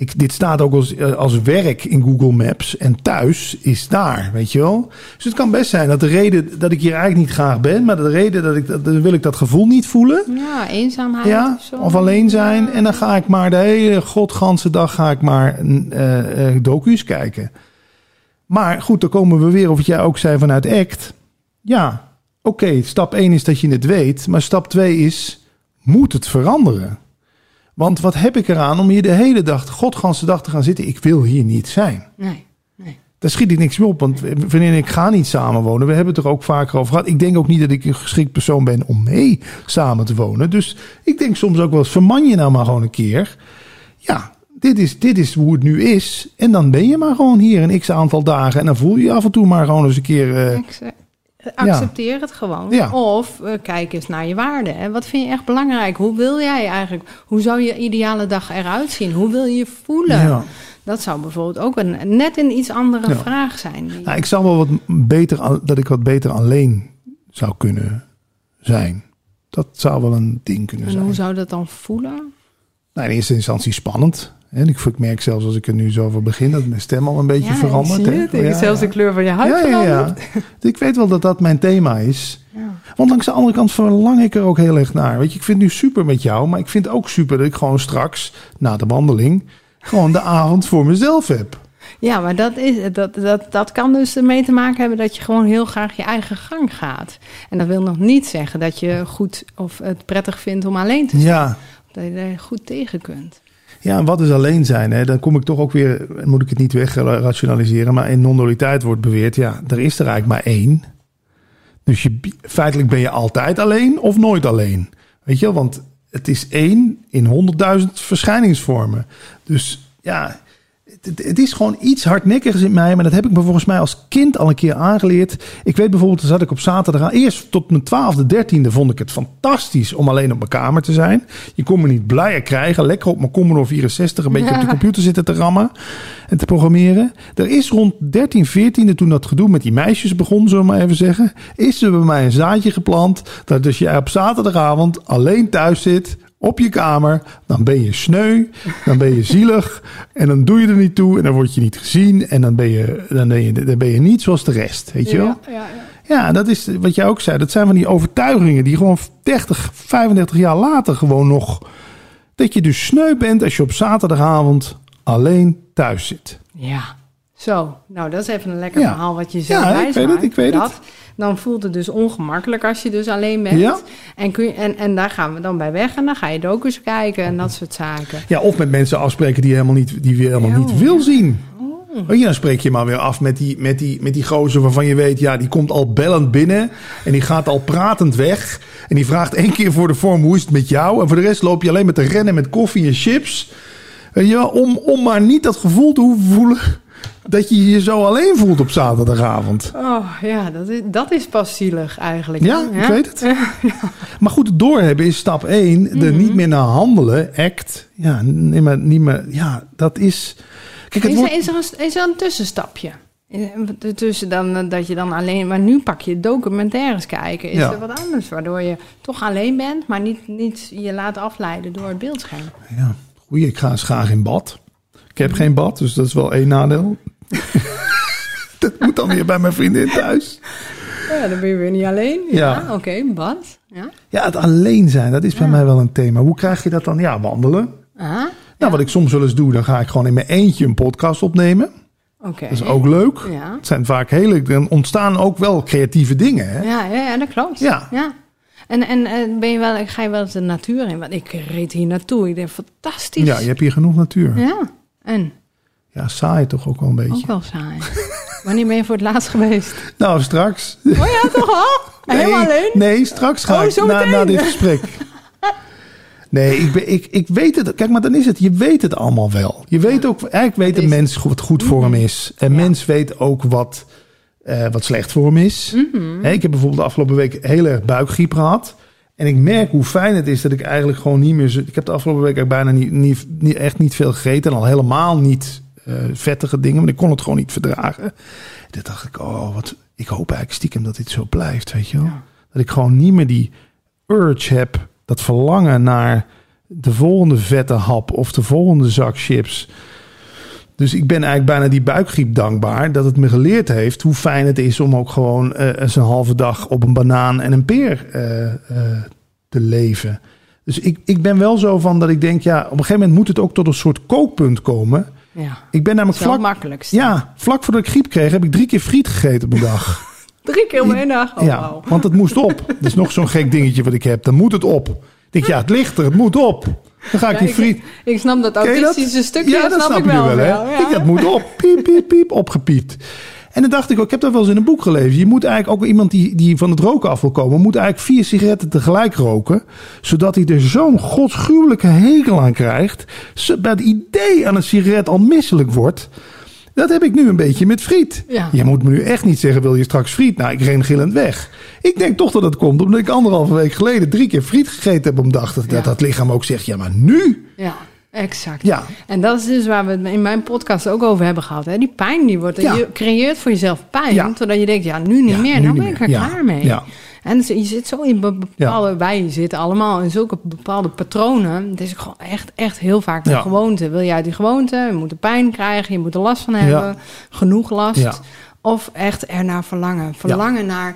Ik, dit staat ook als, eh, als werk in Google Maps. En thuis is daar, weet je wel. Dus het kan best zijn dat de reden dat ik hier eigenlijk niet graag ben... maar de reden dat ik, dat, dan wil ik dat gevoel niet voelen... Ja, eenzaamheid Ja, of zo. of alleen zijn. En dan ga ik maar de hele godganse dag ga ik maar eh docu's kijken. Maar goed, dan komen we weer op wat jij ook zei vanuit ACT. Ja, oké, stap 1 is dat je het weet. Maar stap 2 is, moet het veranderen? Want wat heb ik eraan om hier de hele dag, de godganse dag te gaan zitten? Ik wil hier niet zijn. Nee, nee. Daar schiet ik niks meer op, want vriendin en ik gaan niet samenwonen. We hebben het er ook vaker over gehad. Ik denk ook niet dat ik een geschikt persoon ben om mee samen te wonen. Dus ik denk soms ook wel eens, verman je nou maar gewoon een keer. Ja, dit is, dit is hoe het nu is. En dan ben je maar gewoon hier een x aantal dagen. En dan voel je je af en toe maar gewoon eens een keer... eh, Accepteer het gewoon. Ja. Of eh, kijk eens naar je waarden. Hè. Wat vind je echt belangrijk? Hoe wil jij eigenlijk? Hoe zou je ideale dag eruit zien? Hoe wil je je voelen? ja. Dat zou bijvoorbeeld ook een net een iets andere vraag zijn. Nou, ik zou wel wat beter, dat ik wat beter alleen zou kunnen zijn. Dat zou wel een ding kunnen en zijn. hoe zou dat dan voelen? Nou, in eerste instantie spannend. En ik, ik merk zelfs als ik er nu zo over begin dat mijn stem al een beetje ja, verandert. zie het. Ik Ja, Zelfs de kleur van je huid Ja, ja, verandert. ja. Ik weet wel dat dat mijn thema is. Ja. Want langs de andere kant verlang ik er ook heel erg naar. Weet je, ik vind het nu super met jou, maar ik vind het ook super dat ik gewoon straks, na de wandeling, gewoon de avond voor mezelf heb. Ja, maar dat, is, dat, dat, dat kan dus ermee te maken hebben dat je gewoon heel graag je eigen gang gaat. En dat wil nog niet zeggen dat je goed of het prettig vindt om alleen te zijn. Ja, Dat je er goed tegen kunt. ja wat is alleen zijn? Hè? Dan kom ik toch ook weer, moet ik het niet weg rationaliseren, maar in non-dualiteit wordt beweerd, ja, er is er eigenlijk maar één. Dus je, feitelijk ben je altijd alleen of nooit alleen. Weet je want het is één in honderdduizend verschijningsvormen. Dus ja, het, het is gewoon iets hardnekkigs in mij. Maar dat heb ik me volgens mij als kind al een keer aangeleerd. Ik weet bijvoorbeeld, zat ik op zaterdag. Eerst tot mijn twaalfde, dertiende vond ik het fantastisch om alleen op mijn kamer te zijn. Je kon me niet blijer krijgen. Lekker op mijn Commodore 64 een beetje op de computer zitten te rammen en te programmeren. Er is rond 13, 14e, toen dat gedoe met die meisjes begon, zullen we maar even zeggen. Is er bij mij een zaadje geplant. Dat als je op zaterdagavond alleen thuis zit op je kamer, dan ben je sneu, dan ben je zielig en dan doe je er niet toe en dan word je niet gezien en dan ben je, dan ben je, dan ben je niet zoals de rest, weet je wel? Ja, ja, ja. Ja, dat is wat jij ook zei. Dat zijn van die overtuigingen die gewoon 30, 35 jaar later gewoon nog... Dat je dus sneu bent als je op zaterdagavond alleen thuis zit. Ja, zo. Nou, dat is even een lekker verhaal wat je zelf Ja, ik weet het, ik weet dat. het. Dan voelt het dus ongemakkelijk als je dus alleen bent. Ja. En, kun je, en, en daar gaan we dan bij weg en dan ga je docus kijken en dat soort zaken. Ja, of met mensen afspreken die je helemaal niet, die je helemaal Ja, niet oh, wil zien. Weet je, dan spreek je maar weer af met die, met, die, met die gozer waarvan je weet, ja, die komt al bellend binnen. En die gaat al pratend weg. En die vraagt één keer voor de vorm, hoe is het met jou? En voor de rest loop je alleen met te rennen met koffie en chips. Wel, om, om maar niet dat gevoel te hoeven voelen dat je je zo alleen voelt op zaterdagavond. Oh ja, dat is, dat is pas zielig eigenlijk. Ja, ik weet het. Maar goed, het doorhebben is stap 1. Er niet meer naar handelen, act. Ja, niet meer, niet meer, ja dat is... Kijk, het Is, wordt... er, is, er een, is er een tussenstapje? Tussen dan eh, dat je dan alleen, maar nu pak je documentaires kijken. Is Ja. er wat anders, waardoor je toch alleen bent, maar niet, niet je laat afleiden door het beeldscherm. Ja, goeie, ik ga eens graag in bad. Ik heb geen bad, dus dat is wel één nadeel. dat moet dan weer bij mijn vriendin thuis. Ja, dan ben je weer niet alleen. Ja, Ja. oké, bad. Ja. Ja, het alleen zijn, dat is bij mij wel een thema. Hoe krijg je dat dan? Ja, wandelen. Ah, Nou, wat ik soms wel eens doe, dan ga ik gewoon in mijn eentje een podcast opnemen. oké. Dat is ook leuk. Ja. Het zijn vaak hele, dan ontstaan ook wel creatieve dingen. Hè? Ja, ja, ja, dat klopt. Ja. ja. En, en eh, ben je wel, ga je wel eens de natuur in? Want ik reed hier naartoe. Ik denk, fantastisch. Ja, je hebt hier genoeg natuur. Ja, Ja, en saai toch ook wel een beetje. ook wel saai. Wanneer ben je voor het laatst geweest? Nou, straks. Oh ja, toch al? Helemaal alleen? Nee, straks ga Oh, ik na, na dit gesprek. Nee, ik, ben, ik, ik weet het. Kijk, maar dan is het. Je weet het allemaal wel. Je weet ook, eigenlijk weet een mens wat goed voor hem is. En Ja. mens weet ook wat, eh, wat slecht voor hem is. Mhm. Ik heb bijvoorbeeld de afgelopen week heel erg buikgriep gehad. En ik merk hoe fijn het is dat ik eigenlijk gewoon niet meer... Ik heb de afgelopen week eigenlijk bijna niet, niet, niet, echt niet veel gegeten. En al helemaal niet eh, vettige dingen. Maar ik kon het gewoon niet verdragen. En toen dacht ik, oh, wat, ik hoop eigenlijk stiekem dat dit zo blijft, weet je wel. Dat ik gewoon niet meer die urge heb, dat verlangen naar de volgende vette hap of de volgende zak chips. Dus ik ben eigenlijk bijna die buikgriep dankbaar dat het me geleerd heeft hoe fijn het is om ook gewoon eh, eens een halve dag op een banaan en een peer eh, eh, te leven. Dus ik, ik ben wel zo van dat ik denk, ja, op een gegeven moment moet het ook tot een soort kookpunt komen. Ja, Ik ben namelijk vlak, het makkelijkste. ja, vlak voordat ik griep kreeg, heb ik drie keer friet gegeten op een dag. Drie keer op één dag. Oh, ja, want het moest op. Dat is nog zo'n gek dingetje wat ik heb. Dan moet het op. Ik denk, ja, het ligt er, het moet op. Dan ga ik Ja, die friet... Ik snap dat autistische stukje, Ja, dat snap, ik wel. wel, hè? ja. Ik, dat moet op. Piep, piep, piep, opgepiept. En dan dacht ik ook, ik heb dat wel eens in een boek gelezen. Je moet eigenlijk ook iemand die, die van het roken af wil komen, moet eigenlijk vier sigaretten tegelijk roken. Zodat hij er zo'n godsgruwelijke hekel aan krijgt. Bij het idee aan een sigaret al misselijk wordt. Dat heb ik nu een beetje met friet. Ja. Je moet me nu echt niet zeggen, wil je straks friet? Nou, ik ren gillend weg. Ik denk toch dat het komt omdat ik anderhalve week geleden drie keer friet gegeten heb. Omdat dat Ja. dat lichaam ook zegt, ja, maar nu? Ja, exact. Ja, En dat is dus waar we het in mijn podcast ook over hebben gehad. Hè? Die pijn die wordt. Ja. Je creëert voor jezelf pijn. Ja. Totdat je denkt, ja, nu niet Ja, meer. nu Nou niet ben ik er Ja. klaar mee. En dus je zit zo in be- bepaalde... Wij zitten allemaal in zulke bepaalde patronen. Het is gewoon echt, echt heel vaak een Ja. gewoonte. Wil je uit die gewoonte? Je moet er pijn krijgen. Je moet er last van hebben. Genoeg last. Of echt ernaar verlangen. Verlangen naar...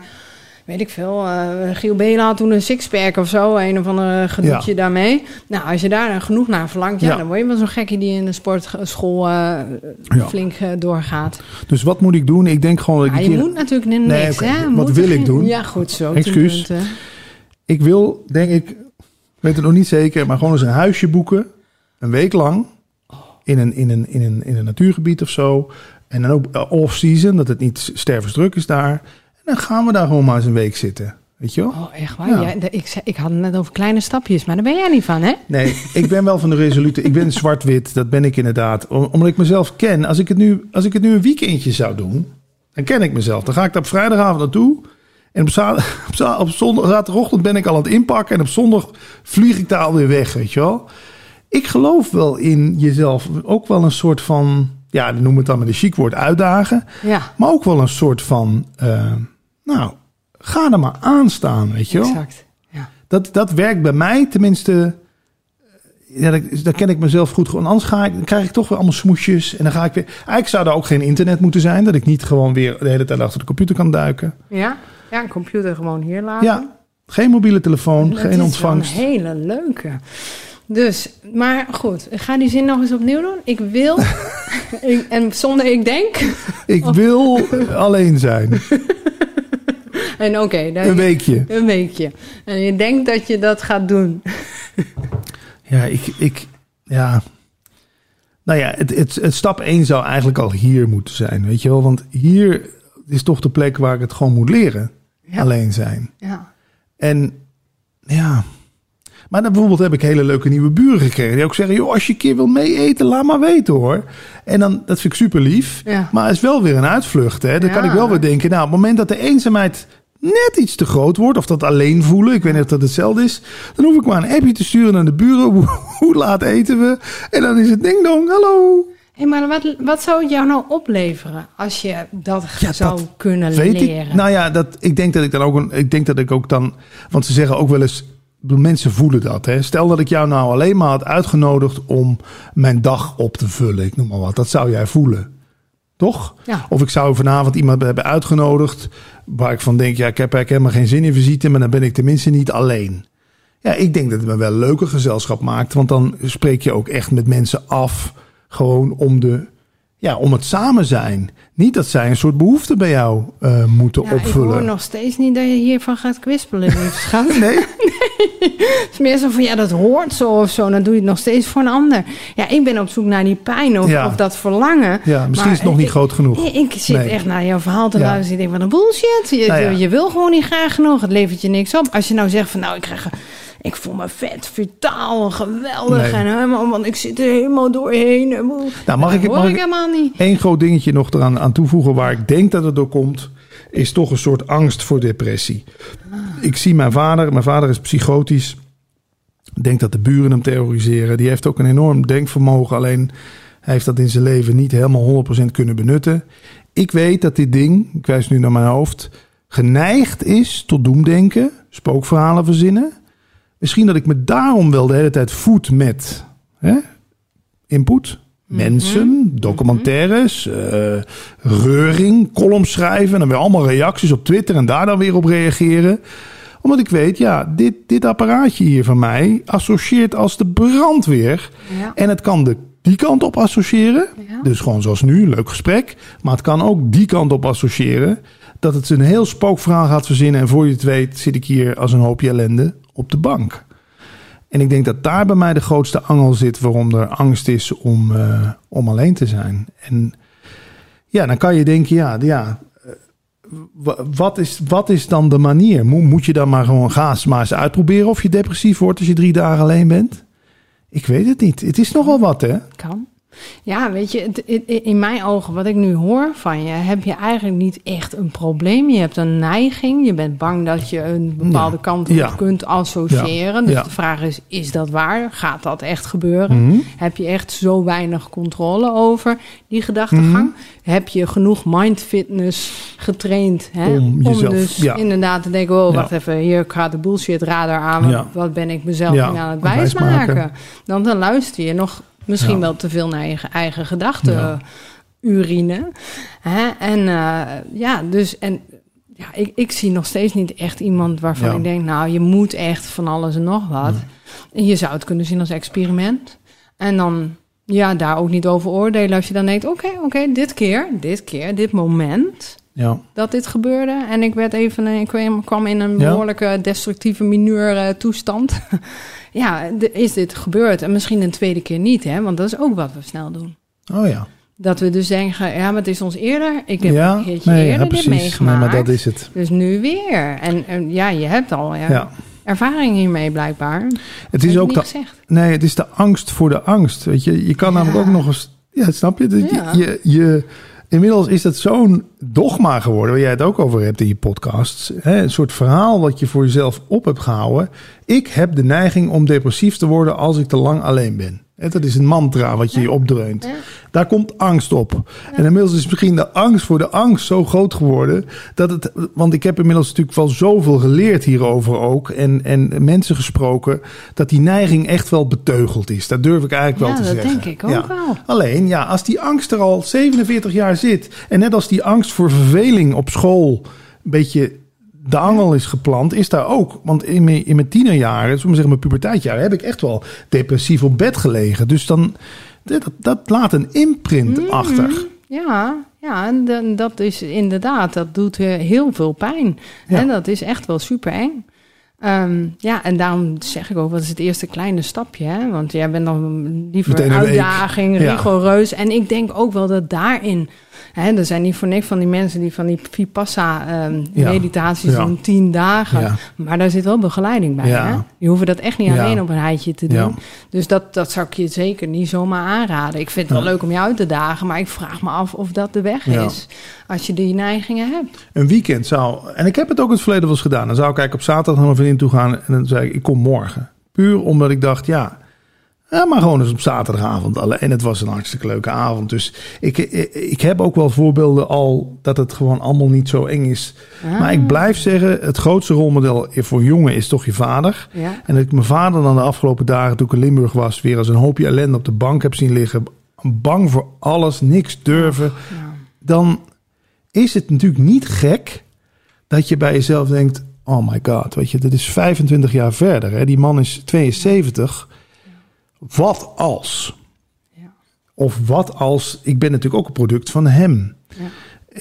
Weet ik veel, eh Giel Bela had toen een sixpack of zo, een of ander gedoetje Ja. daarmee. Nou, als je daar dan genoeg naar verlangt, ja, Ja. dan word je wel zo'n gekkie die in de sportschool eh, Ja. flink eh, doorgaat. Dus wat moet ik doen? Ik denk gewoon dat ik je keer- moet natuurlijk niks, Nee, oké. hè? Wat Moet wil ik geen- doen? Ja, goed zo. Excuus. Ik wil, denk ik, ik weet het nog niet zeker, maar gewoon eens een huisje boeken. Een week lang. In een, in een, in een, in een natuurgebied of zo. En dan ook eh, off-season, dat het niet stervensdruk is daar. Dan gaan we daar gewoon maar eens een week zitten. Weet je wel? Oh, echt waar? Ja. Ik, zei, ik had het net over kleine stapjes, maar daar ben jij niet van, hè? Nee, ik ben wel van de resolute. Ik ben zwart-wit, dat ben ik inderdaad. Om- omdat ik mezelf ken. Als ik, het nu, als ik het nu een weekendje zou doen, dan ken ik mezelf. Dan ga ik daar op vrijdagavond naartoe. En op, za- op, za- op zondag, zaterdagochtend ben ik al aan het inpakken. En op zondag vlieg ik daar alweer weg, weet je wel. Ik geloof wel in jezelf ook wel een soort van... Ja, noem het dan met een chic woord uitdagen. Ja, Maar ook wel een soort van... eh, nou, ga er maar aan staan, weet je wel. exact. Ja. Dat, dat werkt bij mij, tenminste. Ja, dat, daar ken ik mezelf goed. Gewoon. Anders ga ik, dan krijg ik toch weer allemaal smoesjes. En dan ga ik weer. Eigenlijk zou er ook geen internet moeten zijn. Dat ik niet gewoon weer de hele tijd achter de computer kan duiken. Ja? ja, een computer gewoon hier laten. Ja, geen mobiele telefoon, Dat geen ontvangst. Een hele leuke. Dus, maar goed, ik ga die zin nog eens opnieuw doen. Ik wil, ik- en zonder ik denk, Ik wil alleen zijn. en oké, Een weekje. een weekje. En je denkt dat je dat gaat doen. Ja, ik. ik ja. Nou ja, het, het, het stap 1 zou eigenlijk al hier moeten zijn. Weet je wel? Want hier is toch de plek waar ik het gewoon moet leren. Ja. Alleen zijn. Ja. En ja. Maar dan bijvoorbeeld heb ik hele leuke nieuwe buren gekregen. Die ook zeggen: joh, als je een keer wil mee eten, laat maar weten hoor. En dan, dat vind ik super lief. Ja. Maar het is wel weer een uitvlucht. Hè? Dan kan ik wel weer denken: nou, op het moment dat de eenzaamheid net iets te groot wordt, of dat alleen voelen, ik weet niet of dat hetzelfde is, dan hoef ik maar een appje te sturen naar de buren. Hoe, laat eten we? En dan is het ding dong, hallo. Hey, maar wat, wat zou het jou nou opleveren als je dat Ja, zou dat kunnen Weet leren? ik? Nou ja, dat, ik denk dat ik dan ook een, ik denk dat ik ook dan, want ze zeggen ook wel eens, mensen voelen dat. Hè? Stel dat ik jou nou alleen maar had uitgenodigd om mijn dag op te vullen, ik noem maar wat. Dat zou jij voelen, toch? Ja. Of ik zou vanavond iemand hebben uitgenodigd waar ik van denk, ja, ik heb eigenlijk helemaal geen zin in visite, maar dan ben ik tenminste niet alleen. Ja, ik denk dat het me wel een leuke gezelschap maakt, want dan spreek je ook echt met mensen af, gewoon om de, ja, om het samen zijn. Niet dat zij een soort behoefte bij jou eh, moeten Ja, ik opvullen. hoor nog steeds niet dat je hiervan gaat kwispelen, schat. Nee? Het is meer zo van, ja, dat hoort zo of zo. Dan doe je het nog steeds voor een ander. Ja, ik ben op zoek naar die pijn of, Ja. of dat verlangen. Ja, misschien is het nog niet ik- groot genoeg. Ik, ik zit Nee. echt naar jouw verhaal te luisteren. Ik denk, wat een bullshit. Je, Nou je wil gewoon niet graag genoeg. Het levert je niks op. Als je nou zegt van, nou, ik krijg... Ik voel me vet, vitaal, geweldig. Nee. En helemaal, want ik zit er helemaal doorheen. Nou, mag ik- hoor mag ik helemaal niet. Eén groot dingetje nog eraan aan toevoegen waar ik denk dat het door komt, is toch een soort angst voor depressie. Ik zie mijn vader, mijn vader is psychotisch. Ik denk dat de buren hem terroriseren. Die heeft ook een enorm denkvermogen, alleen hij heeft dat in zijn leven niet helemaal 100% kunnen benutten. Ik weet dat dit ding, ik wijs nu naar mijn hoofd, geneigd is tot doemdenken, spookverhalen verzinnen. Misschien dat ik me daarom wel de hele tijd voed met hè, input. Mensen, documentaires, eh, reuring, columns schrijven. En dan weer allemaal reacties op Twitter en daar dan weer op reageren. Omdat ik weet, ja, dit, dit apparaatje hier van mij associeert als de brandweer. Ja. En het kan de, die kant op associëren. Ja. Dus gewoon zoals nu, leuk gesprek. Maar het kan ook die kant op associëren. Dat het een heel spookverhaal gaat verzinnen. En voor je het weet zit ik hier als een hoopje ellende op de bank. En ik denk dat daar bij mij de grootste angel zit waarom er angst is om, eh, om alleen te zijn. En ja, dan kan je denken, ja, ja eh, wa- wat, is, wat is dan de manier? Moet, je dan maar gewoon eens uitproberen of je depressief wordt als je drie dagen alleen bent? Ik weet het niet. Het is nogal wat, hè? Kan. Ja, weet je, in- mijn ogen, wat ik nu hoor van je, heb je eigenlijk niet echt een probleem. Je hebt een neiging. Je bent bang dat je een bepaalde kant op Ja. kunt associëren. Ja. Dus Ja. de vraag is, is dat waar? Gaat dat echt gebeuren? Mhm. Heb je echt zo weinig controle over die gedachtegang? Mhm. Heb je genoeg mind fitness getraind? Hè? Om jezelf- dus inderdaad te denken, oh, wacht even, hier gaat de bullshit radar aan. Wat, ben ik mezelf aan het wijsmaken. Dan, dan luister je nog misschien Ja. wel te veel naar je eigen gedachten. Ja. Urine. Hè? En eh, ja, dus en ja, ik, ik zie nog steeds niet echt iemand waarvan Ja. ik denk, nou, je moet echt van alles en nog wat. En je zou het kunnen zien als experiment. En dan ja, daar ook niet over oordelen als je dan denkt, oké, oké, dit keer, dit keer, dit moment Ja. dat dit gebeurde. En ik werd even, ik kwam- in een Ja. behoorlijke destructieve mineur eh, toestand. ja, is dit gebeurd? En misschien een tweede keer niet, hè? Want dat is ook wat we snel doen. Oh ja. Dat we dus denken, ja, maar het is ons eerder. Ik heb ja, een keertje nee, ja, eerder dit precies. Nee, meegemaakt. maar dat is het. Dus nu weer. En, en ja, je hebt al ja, Ja. ervaring hiermee blijkbaar. Het is ook niet de, gezegd. nee, het is de angst voor de angst. Weet je, je kan Ja. namelijk ook nog eens. Ja, snap je? Ja. Je, je, inmiddels is dat zo'n dogma geworden, waar jij het ook over hebt in je podcasts. Hè? Een soort verhaal wat je voor jezelf op hebt gehouden. Ik heb de neiging om depressief te worden als ik te lang alleen ben. Dat is een mantra wat je je opdreunt. Ja. Daar komt angst op. En inmiddels is misschien de angst voor de angst zo groot geworden. Dat het, want ik heb inmiddels natuurlijk wel zoveel geleerd hierover ook. En, en mensen gesproken. Dat die neiging echt wel beteugeld is. Dat durf ik eigenlijk Ja, wel te dat zeggen. denk ik ook wel. Alleen, ja, als die angst er al 47 jaar zit. En net als die angst voor verveling op school. een beetje de angel is geplant, is daar ook. Want in mijn, in mijn tienerjaren, we zeggen mijn puberteitjaren, heb ik echt wel depressief op bed gelegen. Dus dan, dat, dat laat een imprint Mm. achter. Ja, ja en dat is inderdaad, dat doet heel veel pijn. Ja. En dat is echt wel super eng. Ehm, ja, en daarom zeg ik ook, wat is het eerste kleine stapje? Hè? Want jij bent dan liever Meteen een week. uitdaging, Ja. rigoureus. En ik denk ook wel dat daarin... Hè, er zijn niet voor niks van die mensen die van die Ja. Vipassana-meditaties Ja. doen, tien dagen. Ja. Maar daar zit wel begeleiding bij. Hè? Die hoeven dat echt niet alleen op een rijtje te doen. Dus dat, dat zou ik je zeker niet zomaar aanraden. Ik vind het wel leuk om je uit te dagen, maar ik vraag me af of dat de weg is. Als je die neigingen hebt. Een weekend zou, en ik heb het ook in het verleden wel eens gedaan. Dan zou ik eigenlijk op zaterdag naar mijn vriendin toe gaan en dan zei ik, ik kom morgen. Puur omdat ik dacht, ja, ja maar gewoon eens op zaterdagavond. En het was een hartstikke leuke avond. Dus ik, ik, ik heb ook wel voorbeelden al dat het gewoon allemaal niet zo eng is. Ah. Maar ik blijf zeggen, het grootste rolmodel voor jongen is toch je vader. Ja. En dat ik mijn vader dan de afgelopen dagen, toen ik in Limburg was, weer als een hoopje ellende op de bank heb zien liggen. Bang voor alles, niks durven. Dan is het natuurlijk niet gek dat je bij jezelf denkt: Oh my god, weet je, dit is 25 jaar verder. Hè? Die man is 72. Wat als? Ja. Of wat als? Ik ben natuurlijk ook een product van hem. Ja.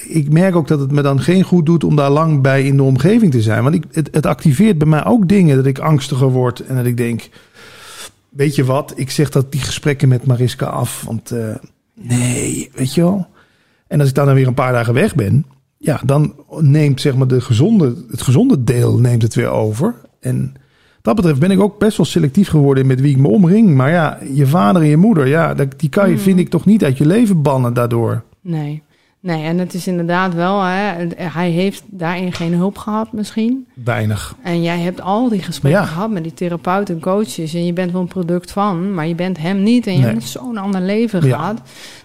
Ik merk ook dat het me dan geen goed doet om daar lang bij in de omgeving te zijn. Want ik, het, het activeert bij mij ook dingen dat ik angstiger word en dat ik denk: Weet je wat? Ik zeg dat die gesprekken met Mariska af. Want eh, nee, weet je wel. En als ik dan, dan weer een paar dagen weg ben, ja, dan neemt zeg maar de gezonde, het gezonde deel neemt het weer over. En dat betreft ben ik ook best wel selectief geworden met wie ik me omring. Maar ja, je vader en je moeder, ja, die kan je, vind ik, toch niet uit je leven bannen daardoor. Nee. Nee, en het is inderdaad wel, hè, hij heeft daarin geen hulp gehad misschien. Weinig. En jij hebt al die gesprekken Ja. gehad met die therapeuten en coaches. En je bent wel een product van, maar je bent hem niet. En je Nee. hebt zo'n ander leven Ja. gehad.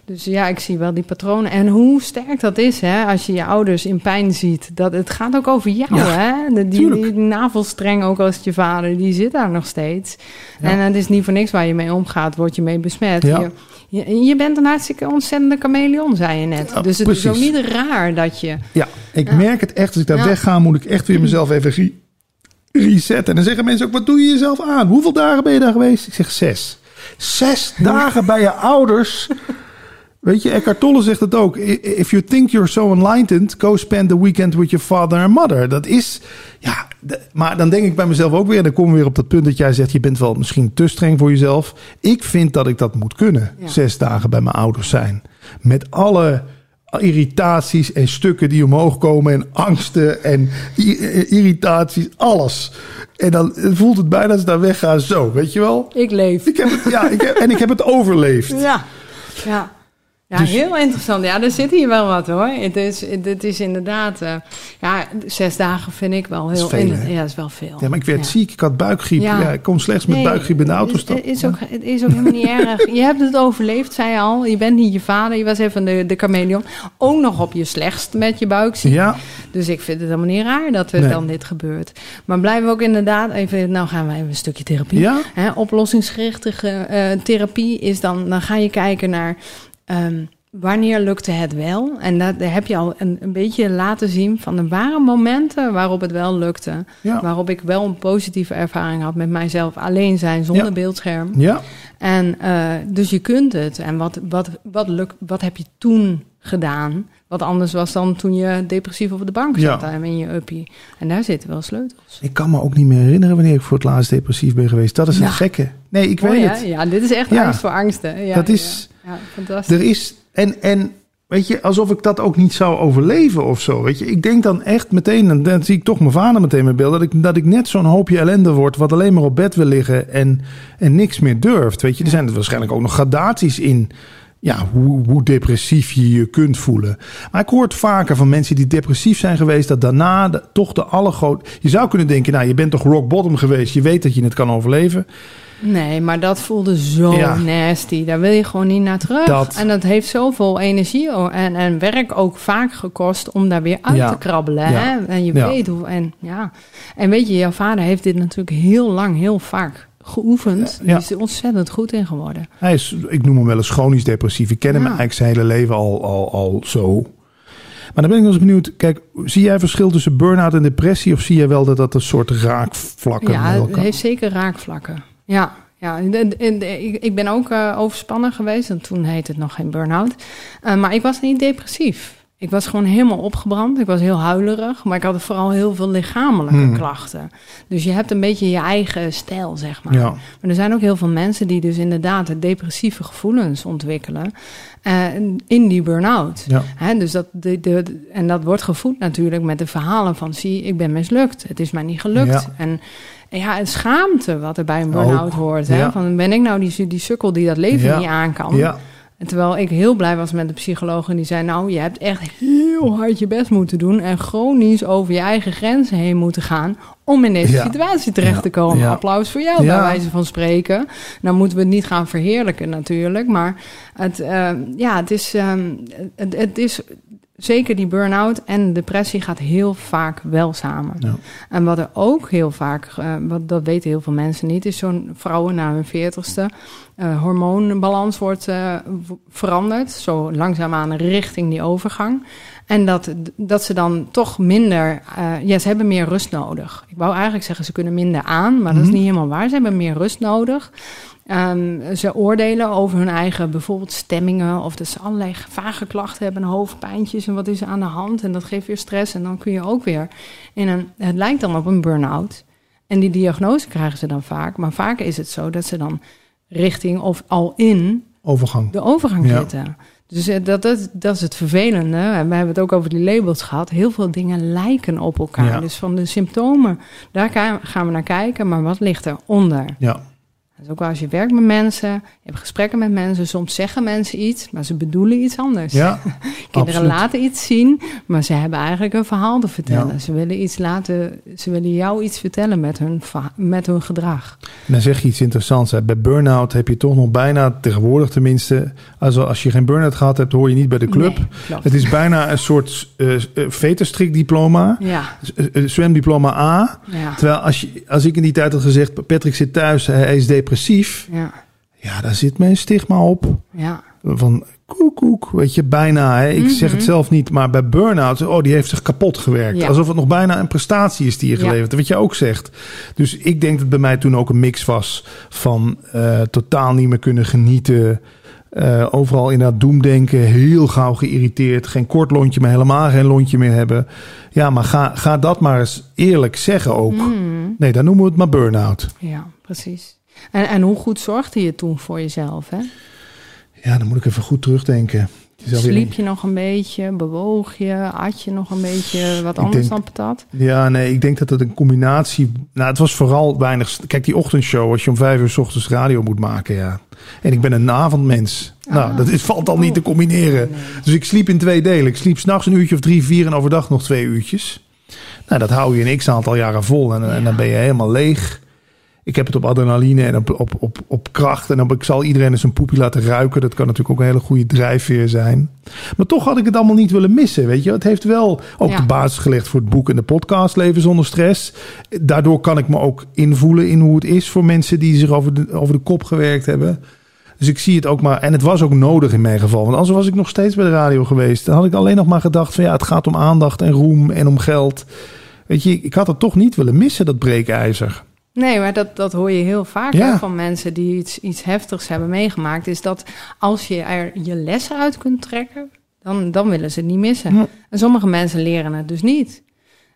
Dus ja, ik zie wel die patronen. En hoe sterk dat is, hè, als je je ouders in pijn ziet. Dat, het gaat ook over jou, Ja, hè. De, die, navelstreng, ook als je vader, die zit daar nog steeds. En het is niet voor niks waar je mee omgaat, word je mee besmet. Ja. Je, je, je bent een hartstikke ontzettende chameleon, zei je net. Ja, dus het is ook precies. niet raar dat je... Ja, ik Ja. merk het echt. Als ik daar Ja. wegga, moet ik echt weer mezelf even re- resetten. En dan zeggen mensen ook, wat doe je jezelf aan? Hoeveel dagen ben je daar geweest? Ik zeg zes. Zes dagen bij je ouders. Weet je, Eckhart Tolle zegt het ook. If you think you're so enlightened, go spend the weekend with your father and mother. Dat is, ja, maar dan denk ik bij mezelf ook weer, en dan komen we weer op dat punt dat jij zegt, je bent wel misschien te streng voor jezelf. Ik vind dat ik dat moet kunnen. Ja. Zes dagen bij mijn ouders zijn. Met alle irritaties en stukken die omhoog komen en angsten en irritaties, alles. En dan voelt het bijna als ik daar wegga zo, weet je wel? Ik leef. Ik heb het, ja, ik heb, en ik heb het overleefd. Ja, ja. Ja, Dus- heel interessant. Ja, er zit hier wel wat hoor. Het is, het is inderdaad... eh, ja, zes dagen vind ik wel heel... is veel, in- ja, dat is wel veel. Ja, maar ik werd Ja. ziek, ik had buikgriep. Ja. Ja. ik kon slechts met Nee, buikgriep in de auto is- stappen. Het is, ook, het is ook helemaal niet erg. Je hebt het overleefd, zei je al. Je bent niet je vader. Je was even de, de chameleon. Ook nog op je slechtst met je buikziek. Ja, Dus ik vind het helemaal niet raar dat er Nee. dan dit gebeurt. Maar blijven we ook inderdaad even... Nou gaan we even een stukje therapie. ja, Hè, oplossingsgerichte eh, therapie is dan, dan ga je kijken naar ehm, wanneer lukte het wel. En dat, daar heb je al een, een beetje laten zien van er waren momenten waarop het wel lukte. ja, Waarop ik wel een positieve ervaring had met mijzelf alleen zijn zonder Ja. beeldscherm. ja. En eh, dus je kunt het. En wat, wat, wat, lukt, wat heb je toen gedaan? Wat anders was dan toen je depressief op de bank Ja. zat en in je uppie. En daar zitten wel sleutels. Ik kan me ook niet meer herinneren wanneer ik voor het laatst depressief ben geweest. Dat is een Ja. gekke. Nee, ik Mooi, weet het. Ja, dit is echt Ja. angst voor angsten. Ja, Dat is- Ja, ja fantastisch. Er is En, en weet je, alsof ik dat ook niet zou overleven of zo. Weet je, ik denk dan echt meteen, en dan zie ik toch mijn vader meteen met beeld, dat ik, dat ik net zo'n hoopje ellende word, wat alleen maar op bed wil liggen en, en niks meer durft. Weet je, er zijn er waarschijnlijk ook nog gradaties in. Ja, hoe, hoe depressief je je kunt voelen. Maar ik hoor het vaker van mensen die depressief zijn geweest, dat daarna de, toch de allergroot. Je zou kunnen denken, nou, je bent toch rock bottom geweest, je weet dat je het kan overleven. Nee, maar dat voelde zo Ja. nasty. Daar wil je gewoon niet naar terug. Dat. En dat heeft zoveel energie en, en werk ook vaak gekost om daar weer uit Ja. te krabbelen. Ja. Hè? En je weet hoe. En, ja. en weet je, jouw vader heeft dit natuurlijk heel lang, heel vaak geoefend. Die is er ontzettend goed in geworden. Hij is, ik noem hem wel eens chronisch depressief. Ik ken hem eigenlijk zijn hele leven al, al, al zo. Maar dan ben ik nog eens benieuwd. Kijk, zie jij verschil tussen burn-out en depressie? Of zie jij wel dat dat een soort raakvlakken Ja, het heeft zeker raakvlakken. Ja, ja. Ik, ben ook eh, overspannen geweest. En toen heette het nog geen burn-out. Eh, maar ik was niet depressief. Ik was gewoon helemaal opgebrand. Ik was heel huilerig. Maar ik had vooral heel veel lichamelijke Hmm. klachten. Dus je hebt een beetje je eigen stijl, zeg maar. Ja. Maar er zijn ook heel veel mensen die dus inderdaad de depressieve gevoelens ontwikkelen. eh, in die burn-out. Ja. Hè, dus dat, de, de, en dat wordt gevoed natuurlijk met de verhalen van... zie, ik ben mislukt, het is mij niet gelukt. Ja. En ja, het schaamte wat er bij een burn-out hoort. Hè? ja. Van, ben ik nou die, die sukkel die dat leven Ja. niet aan kan? Ja, En terwijl ik heel blij was met de psycholoog en die zei... nou, je hebt echt heel hard je best moeten doen... en chronisch over je eigen grenzen heen moeten gaan... om in deze Ja. situatie terecht Ja. te komen. Ja. Applaus voor jou, bij wijze van spreken. Nou moeten we het niet gaan verheerlijken natuurlijk... maar het, eh, ja, het, is, ehm, het, het is... Zeker die burn-out en depressie gaat heel vaak wel samen. Ja. En wat er ook heel vaak, eh, wat, dat weten heel veel mensen niet, is zo'n vrouwen na hun veertigste eh hormoonbalans wordt eh, veranderd. Zo langzaamaan richting die overgang. En dat, dat ze dan toch minder, eh, ja, ze hebben meer rust nodig. Ik wou eigenlijk zeggen, ze kunnen minder aan, maar dat is Mhm. niet helemaal waar. Ze hebben meer rust nodig. Ehm, ze oordelen over hun eigen bijvoorbeeld stemmingen of dat ze allerlei vage klachten hebben, hoofdpijntjes en wat is er aan de hand en dat geeft weer stress en dan kun je ook weer in een, het lijkt dan op een burn-out en die diagnose krijgen ze dan vaak, maar vaak is het zo dat ze dan richting of al in overgang. de overgang Ja. Dus eh, dat, dat, dat is het vervelende. En we hebben het ook over die labels gehad. Heel veel dingen lijken op elkaar. Ja. Dus van de symptomen, daar gaan we naar kijken. Maar wat ligt eronder? Ja, Is ook wel als je werkt met mensen, je hebt gesprekken met mensen. Soms zeggen mensen iets, maar ze bedoelen iets anders. ja Kinderen absoluut. laten iets zien, maar ze hebben eigenlijk een verhaal te vertellen. Ja. Ze willen iets laten, ze willen jou iets vertellen met hun, met hun gedrag. En dan zeg je iets interessants. Hè. Bij burn-out heb je toch nog bijna, tegenwoordig tenminste... Als, als je geen burn-out gehad hebt, hoor je niet bij de club. Nee. Het is bijna een soort uh, veterstrikdiploma. Ja, Eh, eh, Zwemdiploma A. ja, Terwijl als, je, als ik in die tijd had gezegd... Patrick zit thuis, hij is depressief. Ja, Ja, daar zit mijn stigma op. ja. Van koek, koek, weet je, bijna. Hè. Ik zeg het Mhm. zelf niet, maar bij burn-out... Oh, die heeft zich kapot gewerkt. Ja. Alsof het nog bijna een prestatie is die je Ja. geleverd. Wat je ook zegt. Dus ik denk dat bij mij toen ook een mix was... van eh, totaal niet meer kunnen genieten... Eh, overal inderdaad doemdenken, heel gauw geïrriteerd. Geen kort lontje, maar helemaal geen lontje meer hebben. Ja, maar ga, ga dat maar eens eerlijk zeggen ook. Mm, Nee, dan noemen we het maar burn-out. ja, precies. En, en hoe goed zorgde je toen voor jezelf? Hè? Ja, dan moet ik even goed terugdenken. Sliep je nog een beetje? Bewoog je? At je nog een beetje wat anders denk- dan patat? Ja, nee, ik denk dat het een combinatie... Nou, het was vooral weinig... Kijk, die ochtendshow, als je om vijf uur s ochtends radio moet maken, ja. En ik ben een avondmens. Nou, Ah. dat is, valt al niet te combineren. Dus ik sliep in twee delen. Ik sliep s'nachts een uurtje of drie, vier en overdag nog twee uurtjes. Nou, dat hou je een x-aantal jaren vol en, en dan ben je helemaal leeg. Ik heb het op adrenaline en op, op, op, op kracht. En op, ik zal iedereen eens een poepje laten ruiken. Dat kan natuurlijk ook een hele goede drijfveer zijn. Maar toch had ik het allemaal niet willen missen. Weet je, het heeft wel ook Ja. de basis gelegd voor het boek en de podcast Leven zonder stress. Daardoor kan ik me ook invoelen in hoe het is voor mensen die zich over de, over de kop gewerkt hebben. Dus ik zie het ook maar. En het was ook nodig in mijn geval. Want anders was ik nog steeds bij de radio geweest. Dan had ik alleen nog maar gedacht: van ja, het gaat om aandacht en roem en om geld. Weet je, ik had het toch niet willen missen, dat breekijzer. Nee, maar dat, dat hoor je heel vaak Ja. van mensen die iets, iets heftigs hebben meegemaakt. Is dat als je er je lessen uit kunt trekken, dan, dan willen ze het niet missen. Ja. En sommige mensen leren het dus niet.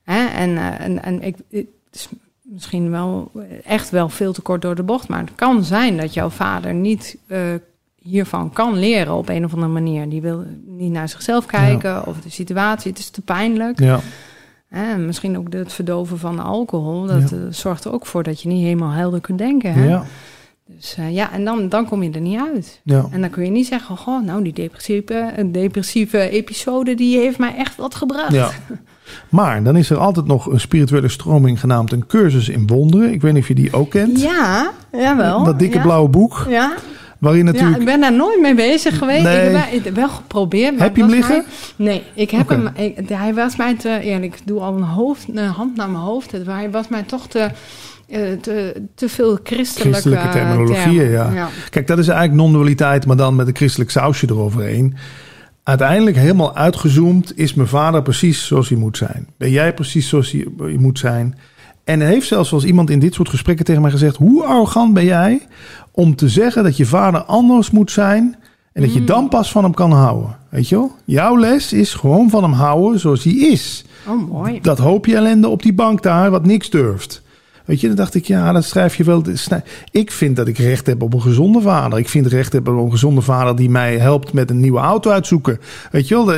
Hè? En, eh, en, en ik, het is misschien wel echt wel veel te kort door de bocht. Maar het kan zijn dat jouw vader niet eh, hiervan kan leren op een of andere manier. Die wil niet naar zichzelf kijken of de situatie, het is te pijnlijk. Ja. Hè, misschien ook het verdoven van alcohol. Dat Ja. eh, zorgt er ook voor dat je niet helemaal helder kunt denken. Hè? Ja. Dus eh, ja, en dan, dan kom je er niet uit. Ja. En dan kun je niet zeggen, goh, nou die depressieve, een depressieve episode, die heeft mij echt wat gebracht. Ja. Maar dan is er altijd nog een spirituele stroming genaamd een cursus in wonderen. Ik weet niet of je die ook kent. Ja, jawel. Dat dikke ja. blauwe boek. Ja, Waarin ja, ik ben daar nooit mee bezig geweest. Nee. Ik heb wel- geprobeerd. Heb je hem liggen? mij- nee, ik heb hem. Ik, hij was mij te eerlijk. Ik doe al een, hoofd, een hand naar mijn hoofd. Het- Hij was mij toch te, eh, te, te veel christelijke, Christelijke terminologieën, termen. ja. Kijk, dat is eigenlijk non-dualiteit, maar dan met een christelijk sausje eroverheen. Uiteindelijk helemaal uitgezoomd is mijn vader precies zoals hij moet zijn. Ben jij precies zoals je moet zijn? En heeft zelfs als iemand in dit soort gesprekken tegen mij gezegd: hoe arrogant ben jij om te zeggen dat je vader anders moet zijn en dat je dan pas van hem kan houden? Weet je wel? Jouw les is gewoon van hem houden zoals hij is. Oh, mooi. Dat hoopje ellende op die bank daar, wat niks durft. Weet je, dan dacht ik, ja, dat schrijf je wel. Ik vind dat ik recht heb op een gezonde vader. Ik vind recht heb op een gezonde vader die mij helpt met een nieuwe auto uitzoeken. Weet je wel?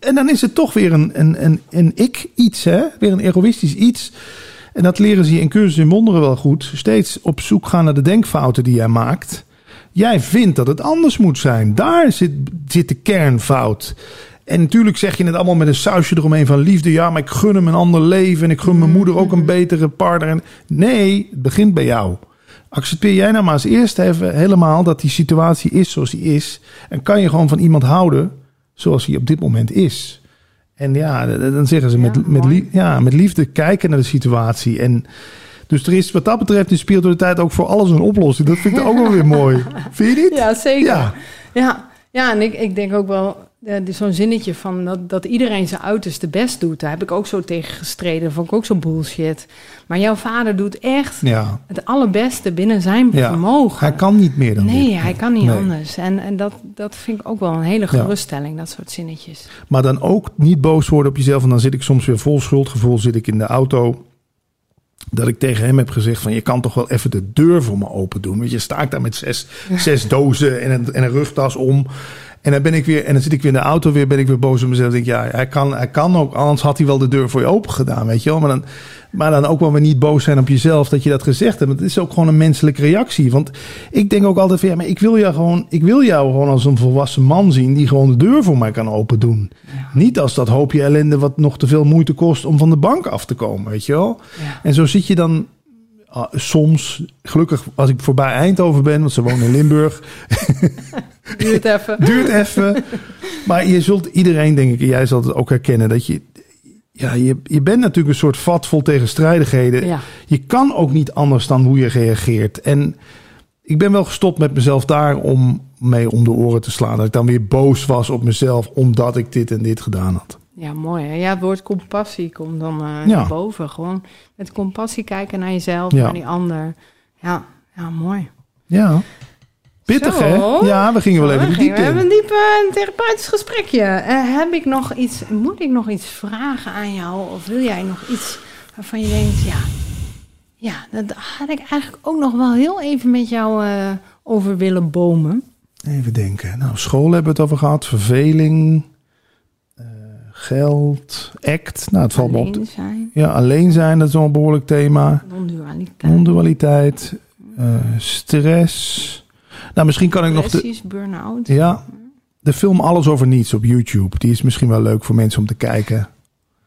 En dan is het toch weer een, een, een, een ik iets, hè? Weer een egoïstisch iets. En dat leren ze je in cursus in wonderen wel goed. Steeds op zoek gaan naar de denkfouten die jij maakt. Jij vindt dat het anders moet zijn. Daar zit, zit de kernfout. En natuurlijk zeg je het allemaal met een sausje eromheen van liefde. Ja, maar ik gun hem een ander leven. En ik gun mijn moeder ook een betere partner. En nee, het begint bij jou. Accepteer jij nou maar als eerste even helemaal dat die situatie is zoals die is. En kan je gewoon van iemand houden zoals hij op dit moment is. En ja, dan zeggen ze Ja, met, met, mooi. lie- ja, met liefde kijken naar de situatie. En dus er is wat dat betreft in spiritualiteit ook voor alles een oplossing. Dat vind ik ook wel weer mooi. Vind je niet? Ja, zeker. Ja. Ja, ja en ik, ik denk ook wel, zo'n zinnetje van dat, dat iedereen zijn uiterste best doet. Daar heb ik ook zo tegen gestreden. Vond ik ook zo bullshit. Maar jouw vader doet echt Ja. het allerbeste binnen zijn Ja. vermogen. Hij kan niet meer dan nee, dit. hij kan niet Nee. anders. En, en dat, dat vind ik ook wel een hele Ja. geruststelling, dat soort zinnetjes. Maar dan ook niet boos worden op jezelf. En dan zit ik soms weer vol schuldgevoel. Zit ik in de auto. Dat ik tegen hem heb gezegd van je kan toch wel even de deur voor me open doen. Weet je, sta ik daar met zes, zes dozen en een, en een rugtas om. En dan ben ik weer, en dan zit ik weer in de auto weer, ben ik weer boos op mezelf. Dan denk ik, ja, hij kan, hij kan ook, anders had hij wel de deur voor je open gedaan, weet je wel. Maar dan, maar dan ook wel weer niet boos zijn op jezelf dat je dat gezegd hebt. Want het is ook gewoon een menselijke reactie. Want ik denk ook altijd van, ja, maar ik wil jou gewoon, ik wil jou gewoon als een volwassen man zien die gewoon de deur voor mij kan open doen. Niet als dat hoopje ellende wat nog te veel moeite kost om van de bank af te komen, weet je wel. Ja. En zo zit je dan ah, soms, gelukkig als ik voorbij Eindhoven ben, want ze wonen in Limburg, Duurt even. duurt even. Maar je zult iedereen, denk ik, en jij zal het ook herkennen, dat je, ja, je, je bent natuurlijk een soort vat vol tegenstrijdigheden. Ja. Je kan ook niet anders dan hoe je reageert. En ik ben wel gestopt met mezelf daar om mee om de oren te slaan. Dat ik dan weer boos was op mezelf omdat ik dit en dit gedaan had. Ja, mooi. Hè? Ja, het woord compassie komt dan eh Ja. naar boven. Gewoon met compassie kijken naar jezelf, Ja. naar die ander. Ja, ja mooi. Ja. Pittig, Zo. hè? Ja, we gingen wel even gingen diepte We in. hebben een diep eh, therapeutisch gesprekje. Eh, heb ik nog iets, moet ik nog iets vragen aan jou? Of wil jij nog iets waarvan je denkt, ja, ja, dat had ik eigenlijk ook nog wel heel even met jou eh, over willen bomen. Even denken. Nou, school hebben we het over gehad. Verveling. Geld. Act. Nou, het valt me op. Alleen zijn, Ja, alleen zijn, dat is wel een behoorlijk thema. non-dualiteit, Non-dualiteit. eh, stress. Nou, misschien kan ik nog de, burn-out. ja, de film Alles over Niets op YouTube. Die is misschien wel leuk voor mensen om te kijken.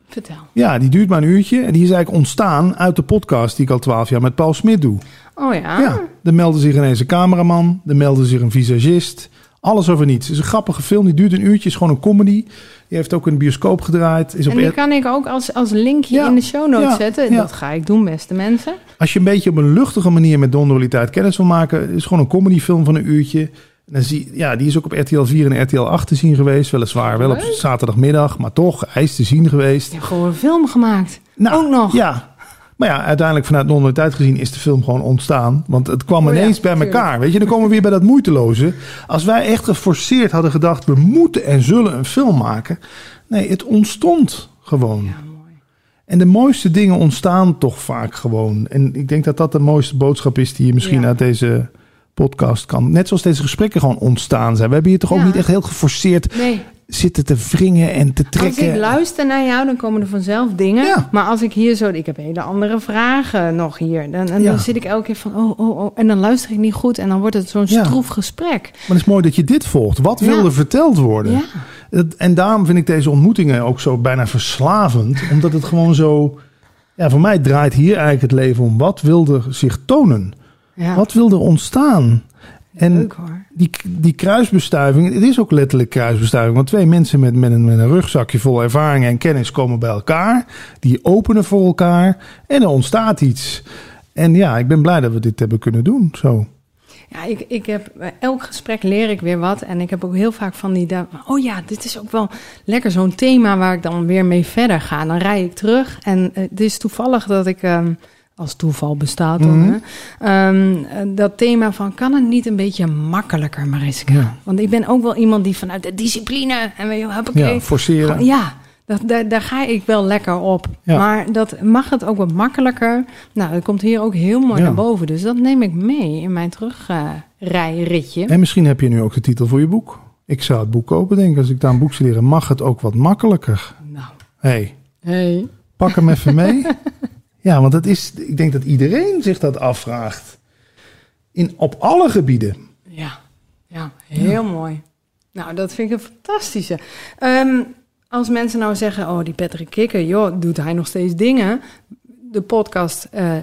Vertel. Ja, die duurt maar een uurtje. En die is eigenlijk ontstaan uit de podcast die ik al twaalf jaar met Paul Smit doe. Oh ja? Ja, er meldde zich ineens een cameraman. Er meldde zich een visagist. Alles over niets. Het is een grappige film. Die duurt een uurtje. is gewoon een comedy. Die heeft ook de bioscoop gedraaid. Is op En die kan ik ook als, als linkje Ja, in de show notes ja, zetten. ja. Dat ga ik doen, beste mensen. Als je een beetje op een luchtige manier met non-dualiteit kennis wil maken, is gewoon een comedyfilm van een uurtje. En dan zie, ja, die is ook op RTL 4 en RTL 8 te zien geweest. Weliswaar wel op zaterdagmiddag, maar toch, hij is te zien geweest. Je hebt gewoon een film gemaakt. Nou, ook nog. Ja. Maar ja, uiteindelijk vanuit non-dualiteit gezien is de film gewoon ontstaan. Want het kwam Oh ja, ineens bij tuurlijk. elkaar. Weet je, dan komen we weer bij dat moeiteloze. Als wij echt geforceerd hadden gedacht, we moeten en zullen een film maken. Nee, het ontstond gewoon. Ja, mooi. En de mooiste dingen ontstaan toch vaak gewoon. En ik denk dat dat de mooiste boodschap is die je misschien Ja. uit deze podcast kan, net zoals deze gesprekken gewoon ontstaan zijn. We hebben hier toch ook niet echt heel geforceerd Nee, zitten te wringen en te als ik trekken. luister naar jou, dan komen er vanzelf dingen. Ja. Maar als ik hier zo... Ik heb hele andere vragen nog hier. Dan, en Ja. dan zit ik elke keer van... Oh, oh, oh. En dan luister ik niet goed. En dan wordt het zo'n stroef gesprek. Maar het is mooi dat je dit volgt. Wat wil er verteld worden? En daarom vind ik deze ontmoetingen ook zo bijna verslavend. Omdat het gewoon zo... Ja, voor mij draait hier eigenlijk het leven om. Wat wil er zich tonen? ja. Wat wil er ontstaan? En Leuk hoor. die, die kruisbestuiving, het is ook letterlijk kruisbestuiving. Want twee mensen met, met, een, met een rugzakje vol ervaring en kennis komen bij elkaar. Die openen voor elkaar en er ontstaat iets. En ja, ik ben blij dat we dit hebben kunnen doen. Zo. Ja, ik, ik heb, elk gesprek leer ik weer wat. En ik heb ook heel vaak van die... Oh ja, dit is ook wel lekker zo'n thema waar ik dan weer mee verder ga. Dan rij ik terug. En eh, het is toevallig dat ik... ehm, als toeval bestaat dan, Mhm. hè, ehm, eh, dat thema van kan het niet een beetje makkelijker, Mariska? Ja. Want ik ben ook wel iemand die vanuit de discipline en weet je, Ja, forceren. gewoon- ja, dat, daar, daar ga ik wel lekker op. Ja. Maar dat mag het ook wat makkelijker. Nou, dat komt hier ook heel mooi Ja. naar boven. Dus dat neem ik mee in mijn terugrijritje. En misschien heb je nu ook de titel voor je boek. Ik zou het boek kopen, denk ik. Als ik daar een boek zou leren, mag het ook wat makkelijker. nou, hey, hey. pak hem even mee. ja, want dat is, ik denk dat iedereen zich dat afvraagt. In, op alle gebieden. Ja, ja heel mooi. Nou, dat vind ik een fantastische. Ehm, als mensen nou zeggen, oh, die Patrick Kikker, joh, doet hij nog steeds dingen? De podcast, eh,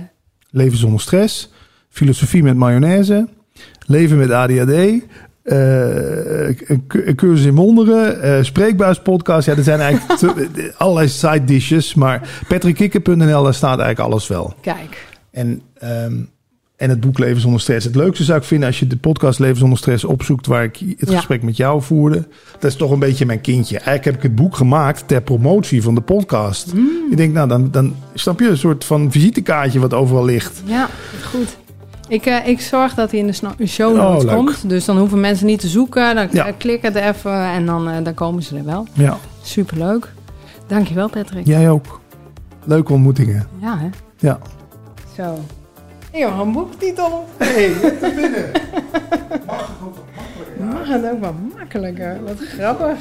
Leven zonder stress. Filosofie met mayonaise. Leven met ADHD. Eh, een cu- een cursus in wonderen. eh spreekbuispodcast. Ja, er zijn eigenlijk te- allerlei side dishes. Maar patrickkikker.nl, daar staat eigenlijk alles wel. kijk. En, ehm, en het boek Leven zonder stress. Het leukste zou ik vinden als je de podcast Leven zonder stress opzoekt... waar ik het Ja. gesprek met jou voerde. Dat is toch een beetje mijn kindje. Eigenlijk heb ik het boek gemaakt ter promotie van de podcast. Mm. Ik denk, nou, dan, dan snap je een soort van visitekaartje wat overal ligt. Ja, goed. Ik, eh, ik zorg dat hij in de show Oh, notes komt. Dus dan hoeven mensen niet te zoeken. Dan Ja. eh, klik het even en dan, eh, dan komen ze er wel. Ja, Superleuk. Dankjewel, Patrick. jij ook. Leuke ontmoetingen. Ja, hè? Ja. Zo. Heb een boektitel. Hey, te binnen. Mag het ook wat makkelijker? Wat grappig.